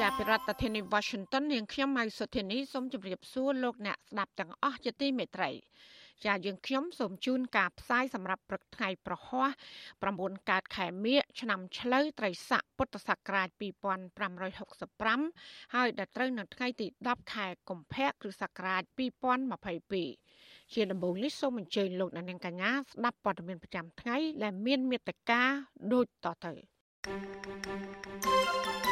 ពីរដ្ឋធានី Washington នាងខ្ញុំម៉ៅសុធានីសូមជម្រាបសួរលោកអ្នកស្ដាប់ទាំងអស់ជាទីមេត្រីចាយើងខ្ញុំសូមជូនការផ្សាយសម្រាប់ព្រឹកថ្ងៃប្រហ័ស9កើតខែមិញឆ្នាំឆ្លូវត្រីស័កពុទ្ធសករាជ2565ហើយដល់ត្រូវនៅថ្ងៃទី10ខែកុម្ភៈគ្រិស្តសករាជ2022ជាដំបូងនេះសូមអញ្ជើញលោកអ្នកនាងកញ្ញាស្ដាប់ព័ត៌មានប្រចាំថ្ងៃដែលមានមេត្តាដូចតទៅ thank you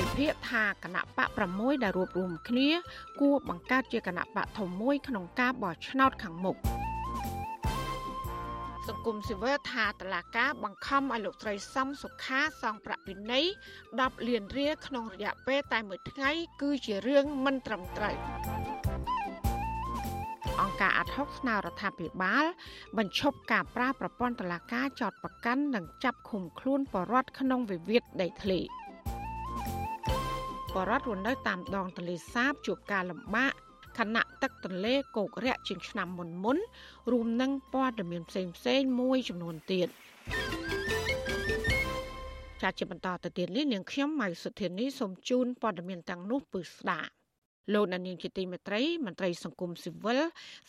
វិភាគថាគណៈបក6ដែលរួបរวมគ្នា គួរបង្កើតជាគណៈបកធំមួយក្នុងការបោះឆ្នោតខាងមុខសង្គមស៊ីវិលថាតឡាការបង្ខំឲ្យលោកស្រីសំសុខាសងប្រាក់ពិន័យ10លានរៀលក្នុងរយៈពេលតែមួយថ្ងៃ គឺជារឿងមិនត្រឹមត្រូវអង្គការអាត់ហុកស្នើរដ្ឋាភិបាល បញ្ឈប់ការប្រើប្រព័ន្ធតឡាការចោតប្រកាន់និងចាប់ឃុំខ្លួនបរដ្ឋក្នុងវិវាទដីធ្លី។ បរដ្ឋរស់នៅតាមដងទន្លេសាបជួបការលំបាកខណៈទឹកទន្លេគោករាក់ជាងឆ្នាំមុនមុនរួមនឹងព័ត៌មានផ្សេងផ្សេងមួយចំនួនទៀតចាត់ជាបន្តទៅទៀតនេះនាងខ្ញុំម៉ៃសុធានីសូមជូនព័ត៌មានទាំងនោះពឺស្ដាប់ លោកនានីជាទីមេត្រីមន្ត្រីសង្គមស៊ីវិល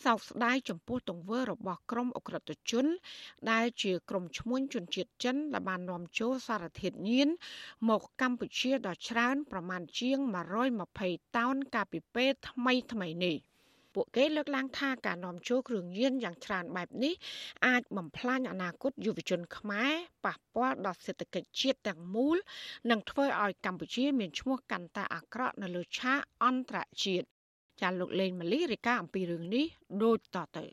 សោកស្ដាយចំពោះទង្វើរបស់ក្រុមអ ுக ្រិតជន ដែលជាក្រុមឈ្មួញជនជាតិចិនដែលបាននាំចូលសារធាតុញៀនមកកម្ពុជាដ៏ច្រើនប្រមាណជាង120តោនកាលពីពេលថ្មីថ្មីនេះ។ ពួកគេលើកឡើងថាការនាំចូលគ្រឿងញៀនយ៉ាងច្រើនបែបនេះអាចបំផ្លាញអនាគតយុវជនខ្មែរប៉ះពាល់ដល់សេដ្ឋកិច្ចជាតិទាំងមូល និងធ្វើឲ្យកម្ពុជាមានឈ្មោះកាន់តែអាក្រក់នៅលើឆាកអន្តរជាតិចាលោកលេងម៉ាលីរាយការណ៍អំពីរឿងនេះដូចតទៅ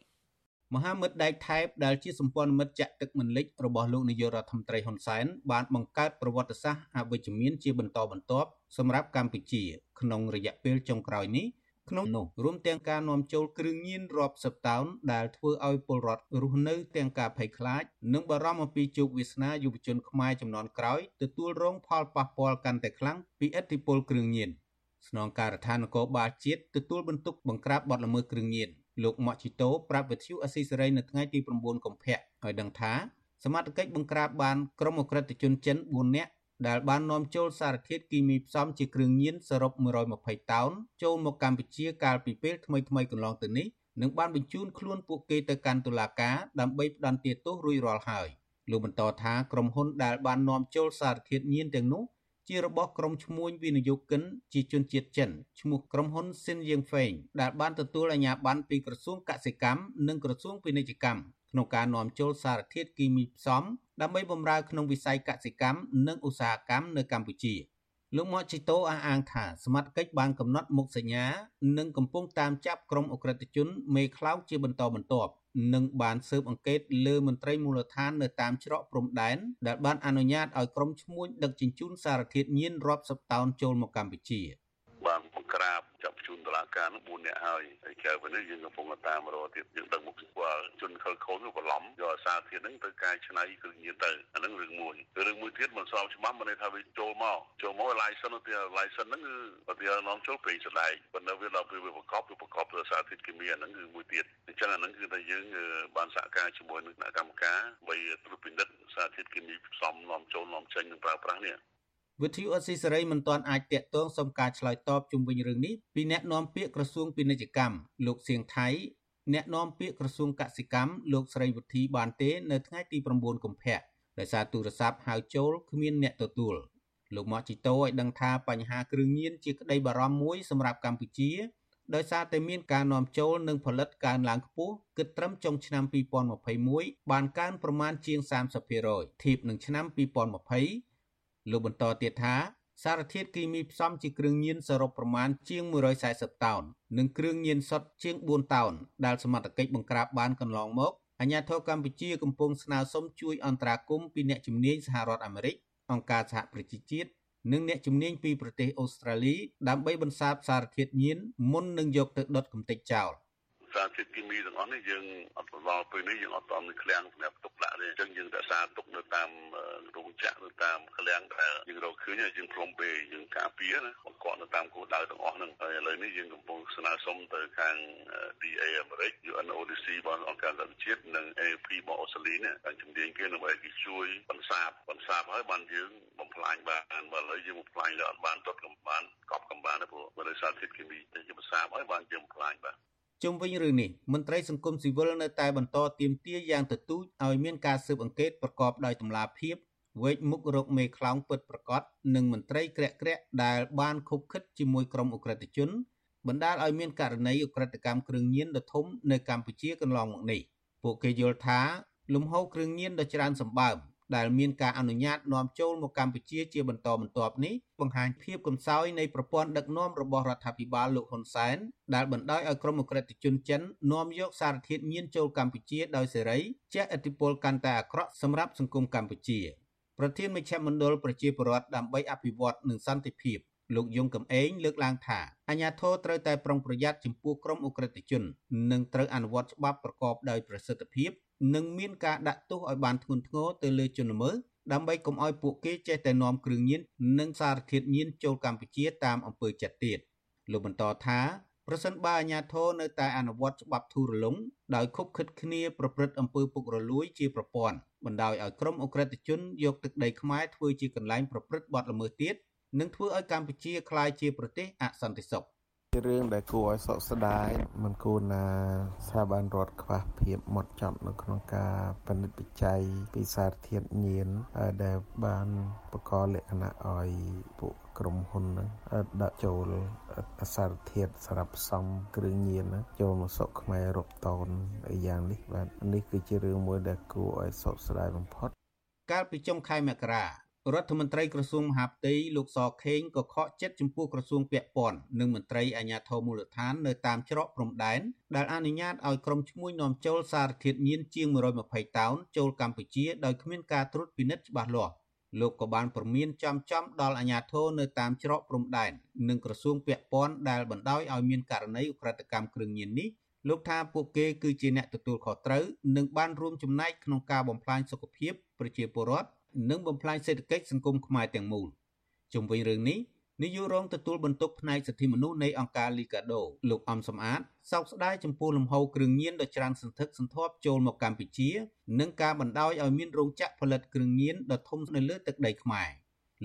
មហាមិត្តដែកថែបដែលជាសម្ព័ន្ធមិត្តចាក់ទឹកមិនលិចរបស់លោកនាយករដ្ឋមន្ត្រីហ៊ុនសែនបានបង្កើតប្រវត្តិសាស្ត្រអវិជ្ជមានជាបន្តបន្ទាប់សម្រាប់កម្ពុជា ក្នុងរយៈពេលចុងក្រោយនេះ ក្នុងនោះរួមទាំងការនាំចូលគ្រឿងញៀនរាប់សិបតោនដែលធ្វើឲ្យពលរដ្ឋរស់នៅទាំងការភ័យខ្លាចនិងបារម្ភអំពីជោគវាសនាយុវជនខ្មែរចំនួនក្រោយទទួលរងផលប៉ះពាល់កាន់តែខ្លាំងពីឥទ្ធិពលគ្រឿងញៀនស្នងការដ្ឋាននគរបាលជាតិទទួលបន្ទុកបង្ក្រាបបទល្មើសគ្រឿងញៀនលោកម៉ាក់ជីតូប្រាប់វិទ្យុអស៊ីសេរីនៅថ្ងៃទី9កុម្ភៈឲ្យដឹងថាសមត្ថកិច្ចបង្ក្រាបបានក្រុមអក្រិតជនចិន4នាក់ ដែលបាននាំចូលសារធាតុគីមីផ្សំជាគ្រឿងញៀនសរុប120តោនចូលមកកម្ពុជាកាលពីពេលថ្មីៗកន្លងទៅនេះនិងបានបញ្ជូនខ្លួនពួកគេទៅកាន់តុលាការដើម្បីផ្តន្ទាទោសរួចរាល់ហើយលោកបន្តថាក្រុមហ៊ុនដែលបាននាំចូលសារធាតុញៀនទាំងនោះជារបស់ក្រុមឈ្មួញវិនិយោគិនជាជនជាតិចិនឈ្មោះក្រុមហ៊ុនស៊ីនយើងហ្វេងដែលបានទទួលអាជ្ញាប័ណ្ណពីក្រសួងកសិកម្មនិងក្រសួងពាណិជ្ជកម្ម ក្នុងការនាំចូលសារធាតុគីមីផ្សំដើម្បីបម្រើក្នុងវិស័យកសិកម្មនិងឧស្សាហកម្មនៅកម្ពុជាលោកម៉ាជីតូអះអាងថាសមត្ថកិច្ចបានកំណត់មុខសញ្ញានិងកំពុងតាមចាប់ក្រុមអ ுக ្រិតជនមេខ្លោងជាបន្តបន្ទាប់និងបានស៊ើបអង្កេតលើមន្ត្រីមូលដ្ឋាននៅតាមច្រកព្រំដែនដែលបានអនុញ្ញាតឲ្យក្រុមឈ្មួញដឹកជញ្ជូនសារធាតុញៀនរាប់សិបតោនចូលមកកម្ពុជាបានបង្ក្រាប ចាប់ជូនតុលាការនោះ4នាក់ហើយហើយក្រៅពីនេះយើងកំពុងតាមរកទៀតយើងដឹងមុខស្គាល់ជនខិលខូនបន្លំយកអាសាធាតុហ្នឹងទៅកែច្នៃគ្រឿងញៀនទៅអាហ្នឹងរឿងមួយរឿងមួយទៀតមិនស្របច្បាប់មិនន័យថាវាចូលមកចូលមក license ទៅ license ហ្នឹងគឺបើវានាំចូលពេញស្ដែងប៉ុន្តែវាដល់ពេលវាប្រកបវាប្រកបដោយសារធាតុគីមីអាហ្នឹងគឺមួយទៀតអញ្ចឹងអាហ្នឹងគឺថាយើងបានសហការជាមួយនឹងគណៈកម្មការបីត្រួតពិនិត្យសារធាតុគីមីផ្សំនាំចូលនាំចេញនិងប្រើប្រាស់នេះ វិទ្យុអស៊ីសេរីមិនទាន់អាចតាក់ទងសុំការឆ្លើយតបជុំវិញរឿងនេះពីអ្នកនាំពាក្យក្រសួងពាណិជ្ជកម្មលោកសៀងថៃអ្នកនាំពាក្យក្រសួងកសិកម្មលោកស្រីវុធីបានទេនៅថ្ងៃទី9កុម្ភៈដោយសារទូរស័ព្ទហៅចូលគ្មានអ្នកទទួលលោកម៉ាជីតូឲ្យដឹងថាបញ្ហាគ្រឿងញៀនជាក្តីបារម្ភមួយសម្រាប់កម្ពុជាដោយសារតែមានការនាំចូលនិងផលិតកើនឡើងខ្ពស់គិតត្រឹមចុងឆ្នាំ2021បានកើនប្រមាណជាង30%ធៀបនឹងឆ្នាំ2020 លោកបន្តទៀតថាសារធាតុគីមីផ្សំជាគ្រឿងញៀនសរុបប្រមាណជាង140តោននិងគ្រឿងញៀនសុទ្ធជាង4តោនដែលសមត្ថកិច្ចបង្ក្រាបបានកន្លងមកអាជ្ញាធរកម្ពុជាកំពុងស្នើសុំជួយអន្តរាគមន៍ពីអ្នកជំនាញសហរដ្ឋអាមេរិកអង្គការសហប្រជាជាតិនិងអ្នកជំនាញពីប្រទេសអូស្ត្រាលីដើម្បីបន្សាបសារធាតុញៀនមុននឹងយកទៅដុតកំទេចចោល។ សារធាតុគីមីទាំងអស់នេះយើងអត់ដល់ពេលនេះយើងអត់តមានឃ្លាំងសម្រាប់ទុកដាក់ទេអញ្ចឹងយើងរក្សាទុកនៅតាមរោងចក្រនៅតាមឃ្លាំងដែលយើងរកឃើញយើងព្រមពេលយើងការពារណាបង្កក់នៅតាមគោលដៅទាំងអស់ហ្នឹងហើយឥឡូវនេះយើងកំពុងស្នើសុំទៅខាង DA អាមេរិក UNODC របស់អង្គការសហជាតិនិង AP របស់អូស្ត្រាលីនេះតែជំនាញគេដើម្បីគេជួយបន្សាបបន្សាបហើយបានយើងបំផ្លាញបានបើឥឡូវយើងបំផ្លាញដល់អត់បានដុតកំបានកប់កំបានទេព្រោះបើដោយសារធាតុគីមីយើងបន្សាបហើយបានយើងបំផ្លាញបាទ ជុំវិញរឿងនេះមន្ត្រីសង្គមស៊ីវិលនៅតែបន្តទាមទារយ៉ាងទទូចឲ្យមានការស៊ើបអង្កេតប្រកបដោយតម្លាភាពវេកមុខរកមេខ្លោងពិតប្រកបនិងមន្ត្រីក្រាក់ក្រាក់ដែលបានខុបខិតជាមួយក្រុមអ ுக ្រិតជនបណ្ដាលឲ្យមានករណីអ ுக ្រិតកម្មគ្រឿងញៀនដ៏ធំនៅកម្ពុជាកន្លងមកនេះពួកគេយល់ថាលំហូរគ្រឿងញៀនដ៏ច្រើនសម្បើម ដែលមានការអនុញ្ញាតនាំចូលមកកម្ពុជាជាបន្តបន្ទាប់នេះបង្ហាញភាពកំសោយនៃប្រព័ន្ធដឹកនាំរបស់រដ្ឋាភិបាលលោកហ៊ុនសែនដែលបណ្ដោយឲ្យក្រុមអក្រិតជនចិននាំយកសារធាតុញៀនចូលកម្ពុជាដោយសេរីជះឥទ្ធិពលកាន់តែអាក្រក់សម្រាប់សង្គមកម្ពុជាប្រធានមជ្ឈមណ្ឌលប្រជាពលរដ្ឋដើម្បីអភិវឌ្ឍនិងសន្តិភាពលោកយងកំឯងលើកឡើងថាអាញាធរត្រូវតែប្រុងប្រយ័ត្នចំពោះក្រុមអ ுக ្រិតជន និងត្រូវអនុវត្តច្បាប់ប្រកបដោយប្រសិទ្ធភាព និងមានការដាក់ទោសឲ្យបានធ្ងន់ធ្ងរទៅលើជនល្មើសដើម្បីកុំឲ្យពួកគេចេះតែនាំគ្រឿងញៀននិងសារធាតុញៀនចូលកម្ពុជាតាមអំពើចិត្តទៀតលោកបន្តថាប្រសិនបើអាជ្ញាធរនៅតែអនុវត្តច្បាប់ធូររលុងដោយខុបខិតគ្នាប្រព្រឹត្តអំពើពុករលួយជាប្រព័ន្ធបណ្ដោយឲ្យក្រុមអ ுக ្រិតជនយកទឹកដីខ្មែរធ្វើជាកន្លែងប្រព្រឹត្តបទល្មើសទៀតនិងធ្វើឲ្យកម្ពុជាក្លាយជាប្រទេសអសន្តិសុខ ជារឿងដែលគួរឲ្យសោកស្ដាយមិនគួរណាស្ថាប័នរដ្ឋខ្វះភាពម៉ត់ចត់នៅក្នុងការពិនិត្យវិច័យពីសារធាតុញៀនដែលបានបកលក្ខណៈឲ្យពួកក្រុមហ៊ុនហ្នឹងដាក់ចូលអសារធាតុសម្រាប់ផ្សំគ្រឿងញៀនចូលមកស្រុកខ្មែររាប់តោនយ៉ាងនេះបាទនេះគឺជារឿងមួយដែលគួរឲ្យសោកស្ដាយបំផុតកាលពីចុងខែមករា រដ្ឋមន្ត្រីក្រសួងមហាផ្ទៃលោកសខេងក៏ខកចិត្តចំពោះក្រសួងពាក់ព័ន្ធនិងមន្ត្រីអាជ្ញាធរមូលដ្ឋាននៅតាមច្រកព្រំដែនដែលអនុញ្ញាតឲ្យក្រុមឈ្មួញនាំចូលសារធាតុញៀនជាង120តោនចូលកម្ពុជាដោយគ្មានការត្រួតពិនិត្យច្បាស់លាស់លោកក៏បានព្រមានចំចំដល់អាជ្ញាធរនៅតាមច្រកព្រំដែននិងក្រសួងពាក់ព័ន្ធដែលបណ្ដោយឲ្យមានករណីឧក្រិដ្ឋកម្មគ្រឿងញៀននេះលោកថាពួកគេគឺជាអ្នកទទួលខុសត្រូវនិងបានរួមចំណែកក្នុងការបំផ្លាញសុខភាពប្រជាពលរដ្ឋ និងបំផ្លាញសេដ្ឋកិច្ចសង្គមខ្មែរទាំងមូលជុំវិញរឿងនេះនាយករងទទួលបន្ទុកផ្នែកសិទ្ធិមនុស្សនៃអង្គការ Liga do លោកអំសំអាតសោកស្ដាយចំពោះលំហូរគ្រឿងញៀនដ៏ច្រើនសន្ធឹកសន្ធាប់ចូលមកកម្ពុជា និងការបណ្ដោយឲ្យមានរោងចក្រផលិតគ្រឿងញៀនដ៏ធំនៅលើទឹកដីខ្មែរ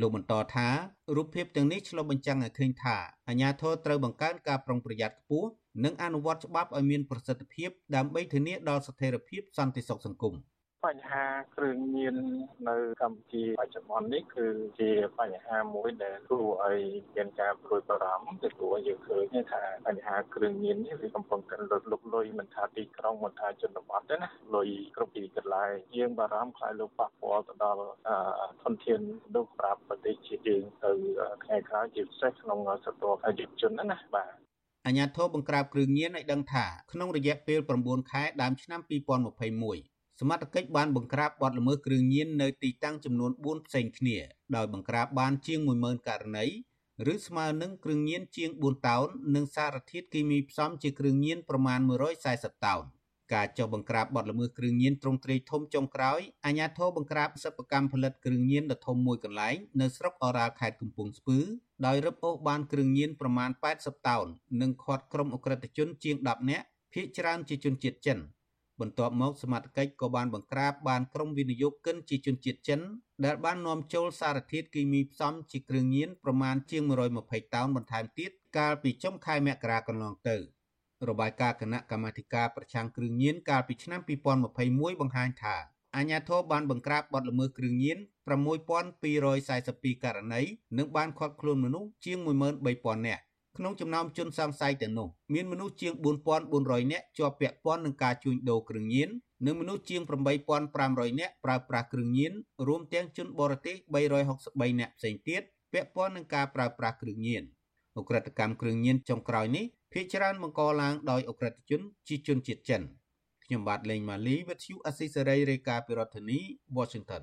លោកបន្តថារូបភាពទាំងនេះឆ្លុះបញ្ចាំងឲ្យឃើញថាអាញាធរត្រូវបង្កើនការប្រុងប្រយ័ត្នខ្ពស់និងអនុវត្តច្បាប់ឲ្យមានប្រសិទ្ធភាពដើម្បីធានាដល់ស្ថិរភាពសន្តិសុខសង្គម។ បញ្ហាគ្រឿងញៀននៅកម្ពុជាបច្ចុប្បន្ននេះគឺជាបញ្ហាមួយដែលគួរឲ្យមានការព្រួយបារម្ភពីព្រោះយើងឃើញថាបញ្ហាគ្រឿងញៀននេះវាកំពុងតែលុតលុកលុយមិនថាទីក្រុងមិនថាជនបទទេណាលុយគ្រប់ទីកន្លែងយើងបារម្ភខ្លាចលោកប៉ះពាល់ទៅដល់ធនធានមនុស្សប្រាប់ប្រទេសជាតិយើងទៅថ្ងៃក្រោយជាពិសេសក្នុងសតវត្សយុវជនណាបាទអញ្ញាធិបបង្ក្រាបគ្រឿងញៀនឲ្យដឹងថាក្នុងរយៈពេល9ខែដើមឆ្នាំ2021 សមត្ថកិច្ចបានបង្ក្រាបបទល្មើសគ្រឿងញៀននៅទីតាំងចំនួន4ផ្សេងគ្នាដោយបង្ក្រាបបានជាង10000ករណីឬស្មើនឹងគ្រឿងញៀនជាង4តោននិងសារធាតុគីមីផ្សំជាគ្រឿងញៀនប្រមាណ140តោនការចុះបង្ក្រាបបទល្មើសគ្រឿងញៀនត្រង់ត្រីធំចុងក្រោយអាជ្ញាធរបង្ក្រាបសិប្បកម្មផលិតគ្រឿងញៀនដ៏ធំមួយកន្លែងនៅស្រុកអូរ៉ាល់ខេត្តកំពង់ស្ពឺដោយរឹបអូសបានគ្រឿងញៀនប្រមាណ80តោននិងឃាត់ក្រុមអ ுக ្រិតជនជាង10នាក់ភ ieck ច្រើនជាជនជាតិចិន បន្ទាប់មកសមត្ថកិច្ចក៏បានបង្ក្រាបបានក្រុមវិនិយោគិនជាជនជាតិចិនដែលបាននាំចូលសារធាតុគីមីផ្សំជាគ្រឿងញៀនប្រមាណជាង120តោនបន្ថែមទៀតកាលពីចុងខែមករាកន្លងទៅរបាយការណ៍គណៈកម្មាធិការប្រឆាំងគ្រឿងញៀនកាលពីឆ្នាំ2021បង្ហាញថាអាជ្ញាធរបានបង្ក្រាបបទល្មើសគ្រឿងញៀន6242ករណីនិងបានឃាត់ខ្លួនមនុស្សជាង13000នាក់ ក្នុងចំណោមជនសង្ស័យទាំងនោះមានមនុស្សជាង4400នាក់ជាប់ពាក់ព័ន្ធនឹងការជួញដូរគ្រឿងញៀននិងមនុស្សជាង8500នាក់ប្រើប្រាស់គ្រឿងញៀនរួមទាំងជនបរទេស363នាក់ផ្សេងទៀតពាក់ព័ន្ធនឹងការប្រើប្រាស់គ្រឿងញៀនអ ுக ្រិតកម្មគ្រឿងញៀនចុងក្រោយនេះភាគច្រើនបង្កឡើងដោយអ ுக ្រិតជនជាជនជាតិចិនខ្ញុំបាទលេងម៉ាលីវិទ្យុអស៊ីសេរីរាយការណ៍ពីរដ្ឋធានី Washington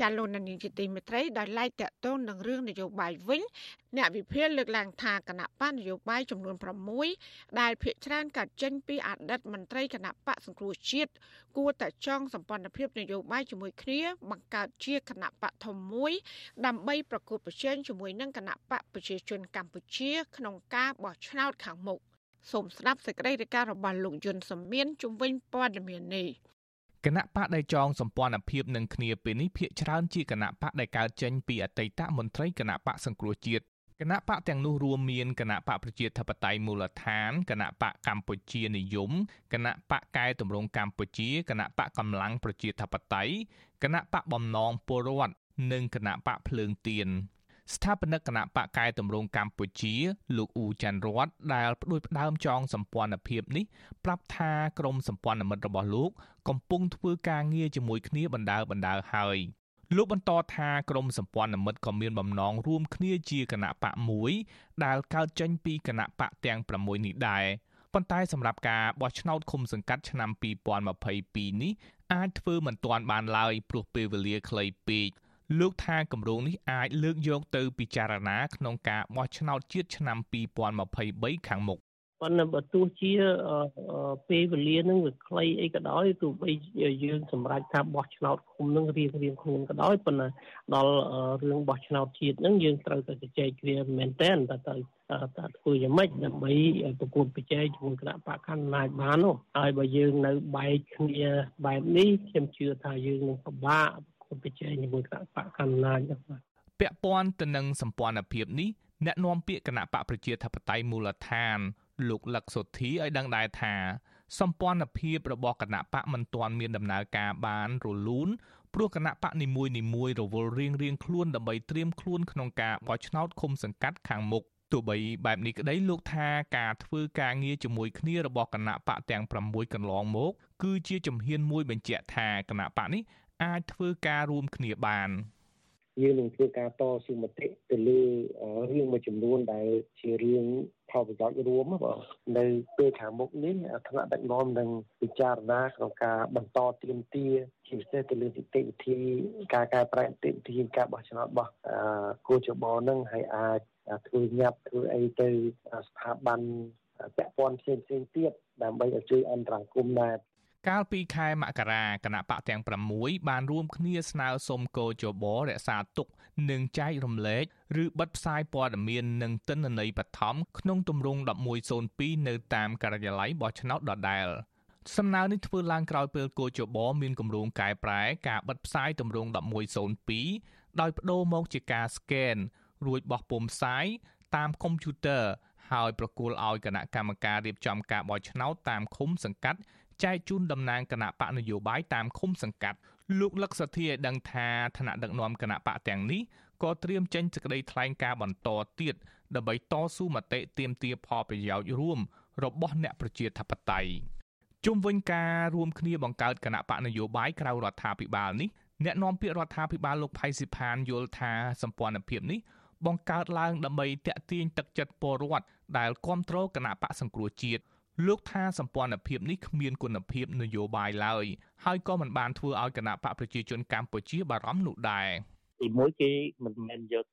ចាលោកនានីជាទីមេត្រីដោយឡែកតកតងនឹងរឿងនយោបាយវិញអ្នកវិភាគលើកឡើងថាគណៈបកនយោបាយចំនួន6ដែលភាកច្រើនកាត់ចេញពីអតីតមន្ត្រីគណៈបកសង្គ្រោះជាតិគួរតែចងសម្ព័ន្ធភាពនយោបាយជាមួយគ្នាបង្កើតជាគណៈបកធំមួយដើម្បីប្រកួតប្រជែងជាមួយនឹងគណៈបកប្រជាជនកម្ពុជា ក្នុងការបោះឆ្នោតខាងមុខសូមស្ដាប់សេចក្តីរាយការណ៍របស់លោកយុនសមៀនជំវិញព័ត៌មាននេះ គណៈបកដែលចងសម្ព័ន្ធភាពនឹងគ្នាពេលនេះភាកច្រើនជាគណៈបកដែលកើតចេញពីអតីតមន្ត្រីគណៈបកសង្គ្រោះជាតិគណៈបកទាំងនោះរួមមានគណៈបកប្រជាធិបតេយ្យមូលដ្ឋានគណៈបកកម្ពុជានិយមគណៈបកកែតម្រង់កម្ពុជាគណៈបកកម្លាំងប្រជាធិបតេយ្យគណៈបកបំណងពលរដ្ឋនិងគណៈបកភ្លើងទៀន ស្ថាបនិកគណៈបកកែតម្រង់កម្ពុជាលោកអ៊ូចាន់រតដែលផ្ដួចផ្ដើមចងសម្ព័ន្ធភាពនេះប្រាប់ថាក្រមសម្ព័ន្ធមិត្តរបស់លោកកំពុងធ្វើការងារជាមួយគ្នាបណ្ដើបណ្ដើហើយលោកបន្តថាក្រមសម្ព័ន្ធមិត្តក៏មានបំណងរួមគ្នាជាគណៈបកមួយដែលកើតចេញពីគណៈបកទាំង6នេះដែរប៉ុន្តែសម្រាប់ការបោះឆ្នោតឃុំសង្កាត់ឆ្នាំ2022នេះអាចធ្វើមិនទាន់បានឡើយព្រោះពេលវេលាខ្លីពេក លោកថាគម្រោងនេះអាចលើកយកទៅពិចារណាក្នុងការបោះឆ្នោតជាតិឆ្នាំ2023ខាងមុខប៉ុន្តែបើទោះជាពេលវេលានឹងវាខ្លីអីក៏ដោយទោះបីយើងសម្រេចថាបោះឆ្នោតគុំនឹងរៀងរៀងខ្លួនក៏ដោយប៉ុន្តែដល់រឿងបោះឆ្នោតជាតិនឹងយើងត្រូវតែជជែកគ្នាមែនតើតើតើតើធ្វើយ៉ាងម៉េចដើម្បីប្រកួតប្រជែងជាមួយគណៈបកកណ្ដាលបាននោះហើយបើយើងនៅបែកគ្នាបែបនេះខ្ញុំជឿថាយើងនឹងពិបាក ប្រជែងជាមួយគណៈបកកណ្ដាលហ្នឹងបាទពាក់ព័ន្ធទៅនឹងសម្ព័ន្ធភាពនេះអ្នកនាំពាក្យគណៈបកប្រជាធិបតេយ្យមូលដ្ឋាន លោកលឹកសុធីឲ្យដឹងដែរថា សម្ព័ន្ធភាពរបស់គណៈបកមិនទាន់មានដំណើរការបានរលូនព្រោះគណៈបកនីមួយនីមួយរវល់រៀងរៀងខ្លួនដើម្បីត្រៀមខ្លួនក្នុងការបោះឆ្នោតឃុំសង្កាត់ខាងមុខទោះបីបែបនេះក្តីលោកថាការធ្វើការងារជាមួយគ្នារបស់គណៈបកទាំង6កន្លងមក គឺជាជំហានមួយបញ្ជាក់ថាគណៈបកនេះ អាចធ្វើការរួមគ្នាបានយើងនឹងធ្វើការតស៊ូមតិទៅលើរឿងមួយចំនួនដែលជារឿងផលប្រយោជន៍រួមបងនៅពេលខាងមុខនេះថ្នាក់ដឹកនាំនឹងពិចារណាក្នុងការបន្តទៀមទាជាពិសេសទៅលើនីតិវិធី ការកែប្រែនីតិវិធីការបោះឆ្នោតរបស់គូចបនឹងហើយអាចធ្វើញាប់ធ្វើអីទៅស្ថាប័នពាក់ព័ន្ធផ្សេងផ្សេងទៀតដើម្បីឲ្យជួយអន្តរាគមន៍ដែរ កាលពីខែមករាគណៈបកទាំង6បានរួមគ្នាស្នើសុំកោជបរក្សាទុកនិងចែករំលែកឬបិទផ្សាយព័ត៌មាននិងទិន្នន័យបឋមក្នុងទម្រង់1102នៅតាមការិយាល័យបោះឆ្នោតដដែលសំណើនេះធ្វើឡើងក្រោយពេលកោជបមានគម្រោងកែប្រែការបិទផ្សាយទម្រង់1102ដោយបដូរមកជាការស្កេនរួចបោះពុម្ពផ្សាយតាមកុំព្យូទ័រហើយប្រគល់ឲ្យគណៈកម្មការរៀបចំការបោះឆ្នោតតាមឃុំសង្កាត់ ចែកជូនតំណាងគណៈបកនយោបាយតាមឃុំសង្កាត់លោកលឹកសធាឲ្យដឹងថាឋានៈដឹកនាំគណៈបកទាំងនេះក៏ត្រៀមចេញសេចក្តីថ្លែងការណ៍បន្តទៀតដើម្បីតស៊ូមតិទាមទារផលប្រយោជន៍រួមរបស់អ្នកប្រជាធិបតេយ្យជុំវិញការរួមគ្នាបង្កើតគណៈបកនយោបាយក្រៅរដ្ឋាភិបាលនេះអ្នកនាំពាក្យរដ្ឋាភិបាលលោកផៃស៊ីផានយល់ថាសម្ព័ន្ធភាពនេះបង្កើតឡើងដើម្បីតាក់ទាញទឹកចិត្តពលរដ្ឋដែលគ្រប់គ្រងគណៈបកសង្គ្រោះជាតិ លោកថាសម្ព័ន្ធភាពនេះគ្មានគុណភាពនយោបាយឡើយហើយក៏មិនបានធ្វើឲ្យគណៈបកប្រជាជនកម្ពុជាបារម្ភនោះដែរទីមួយគេមិនមែនយក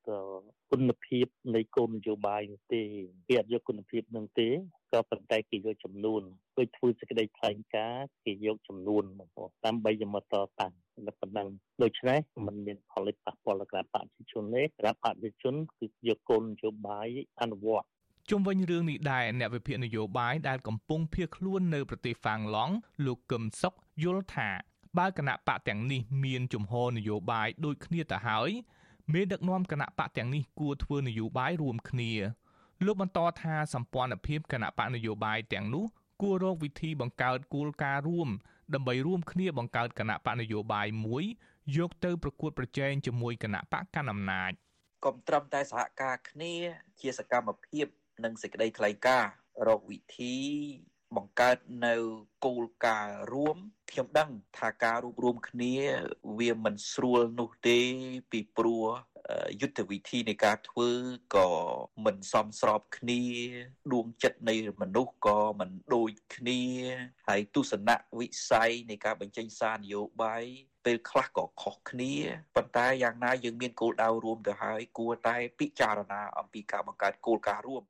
គុណភាពនៃគោលនយោបាយនោះទេគេអត់យកគុណភាពនឹងទេក៏ប៉ុន្តែគេយកចំនួនដូចធ្វើសេចក្តីថ្លែងការណ៍គេយកចំនួនមកដើម្បីយកមកតតាំងតែប៉ុណ្ណឹងដូច្នេះมันមានផលិតប៉ះពាល់ដល់គណៈបកប្រជាជនទេគណៈបកប្រជាជនគឺយកគោលនយោបាយអនុវត្ត ជុំវិញរឿងនេះដែរអ្នកវិភាគនយោបាយដែលកំពុងភៀសខ្លួននៅប្រទេសហ្វាំងឡង់លោកកឹមសុខយល់ថាបើគណៈបកទាំងនេះមានជំហរនយោបាយដូចគ្នាទៅហើយមេដឹកនាំគណៈបកទាំងនេះគួរធ្វើនយោបាយរួមគ្នាលោកបន្តថាសម្ព័ន្ធភាពគណៈបកនយោបាយទាំងនោះគួររកវិធីបង្កើតគោលការណ៍រួមដើម្បីរួមគ្នាបង្កើតគណៈបកនយោបាយមួយយកទៅប្រកួតប្រជែងជាមួយគណៈបកកណ្ដាលអំណាចកុំត្រឹមតែសហការគ្នាជាសកម្មភាព និងសេចក្តីថ្លែងការណ៍រកវិធីបង្កើតនៅគោលការណ៍រួមខ្ញុំដឹងថាការរួបរวมគ្នាវាមិនស្រួលនោះទេពីព្រោះយុទ្ធវិធីនៃការធ្វើក៏មិនសមស្របគ្នាដួងចិត្តនៃមនុស្សក៏មិនដូចគ្នាហើយទស្សនៈវិស័យនៃការបញ្ចេញសារនយោបាយពេលខ្លះក៏ខុសគ្នាប៉ុន្តែយ៉ាងណាយើងមានគោលដៅរួមទៅហើយគួរតែពិចារណាអំពីការបង្កើតគោលការណ៍រួម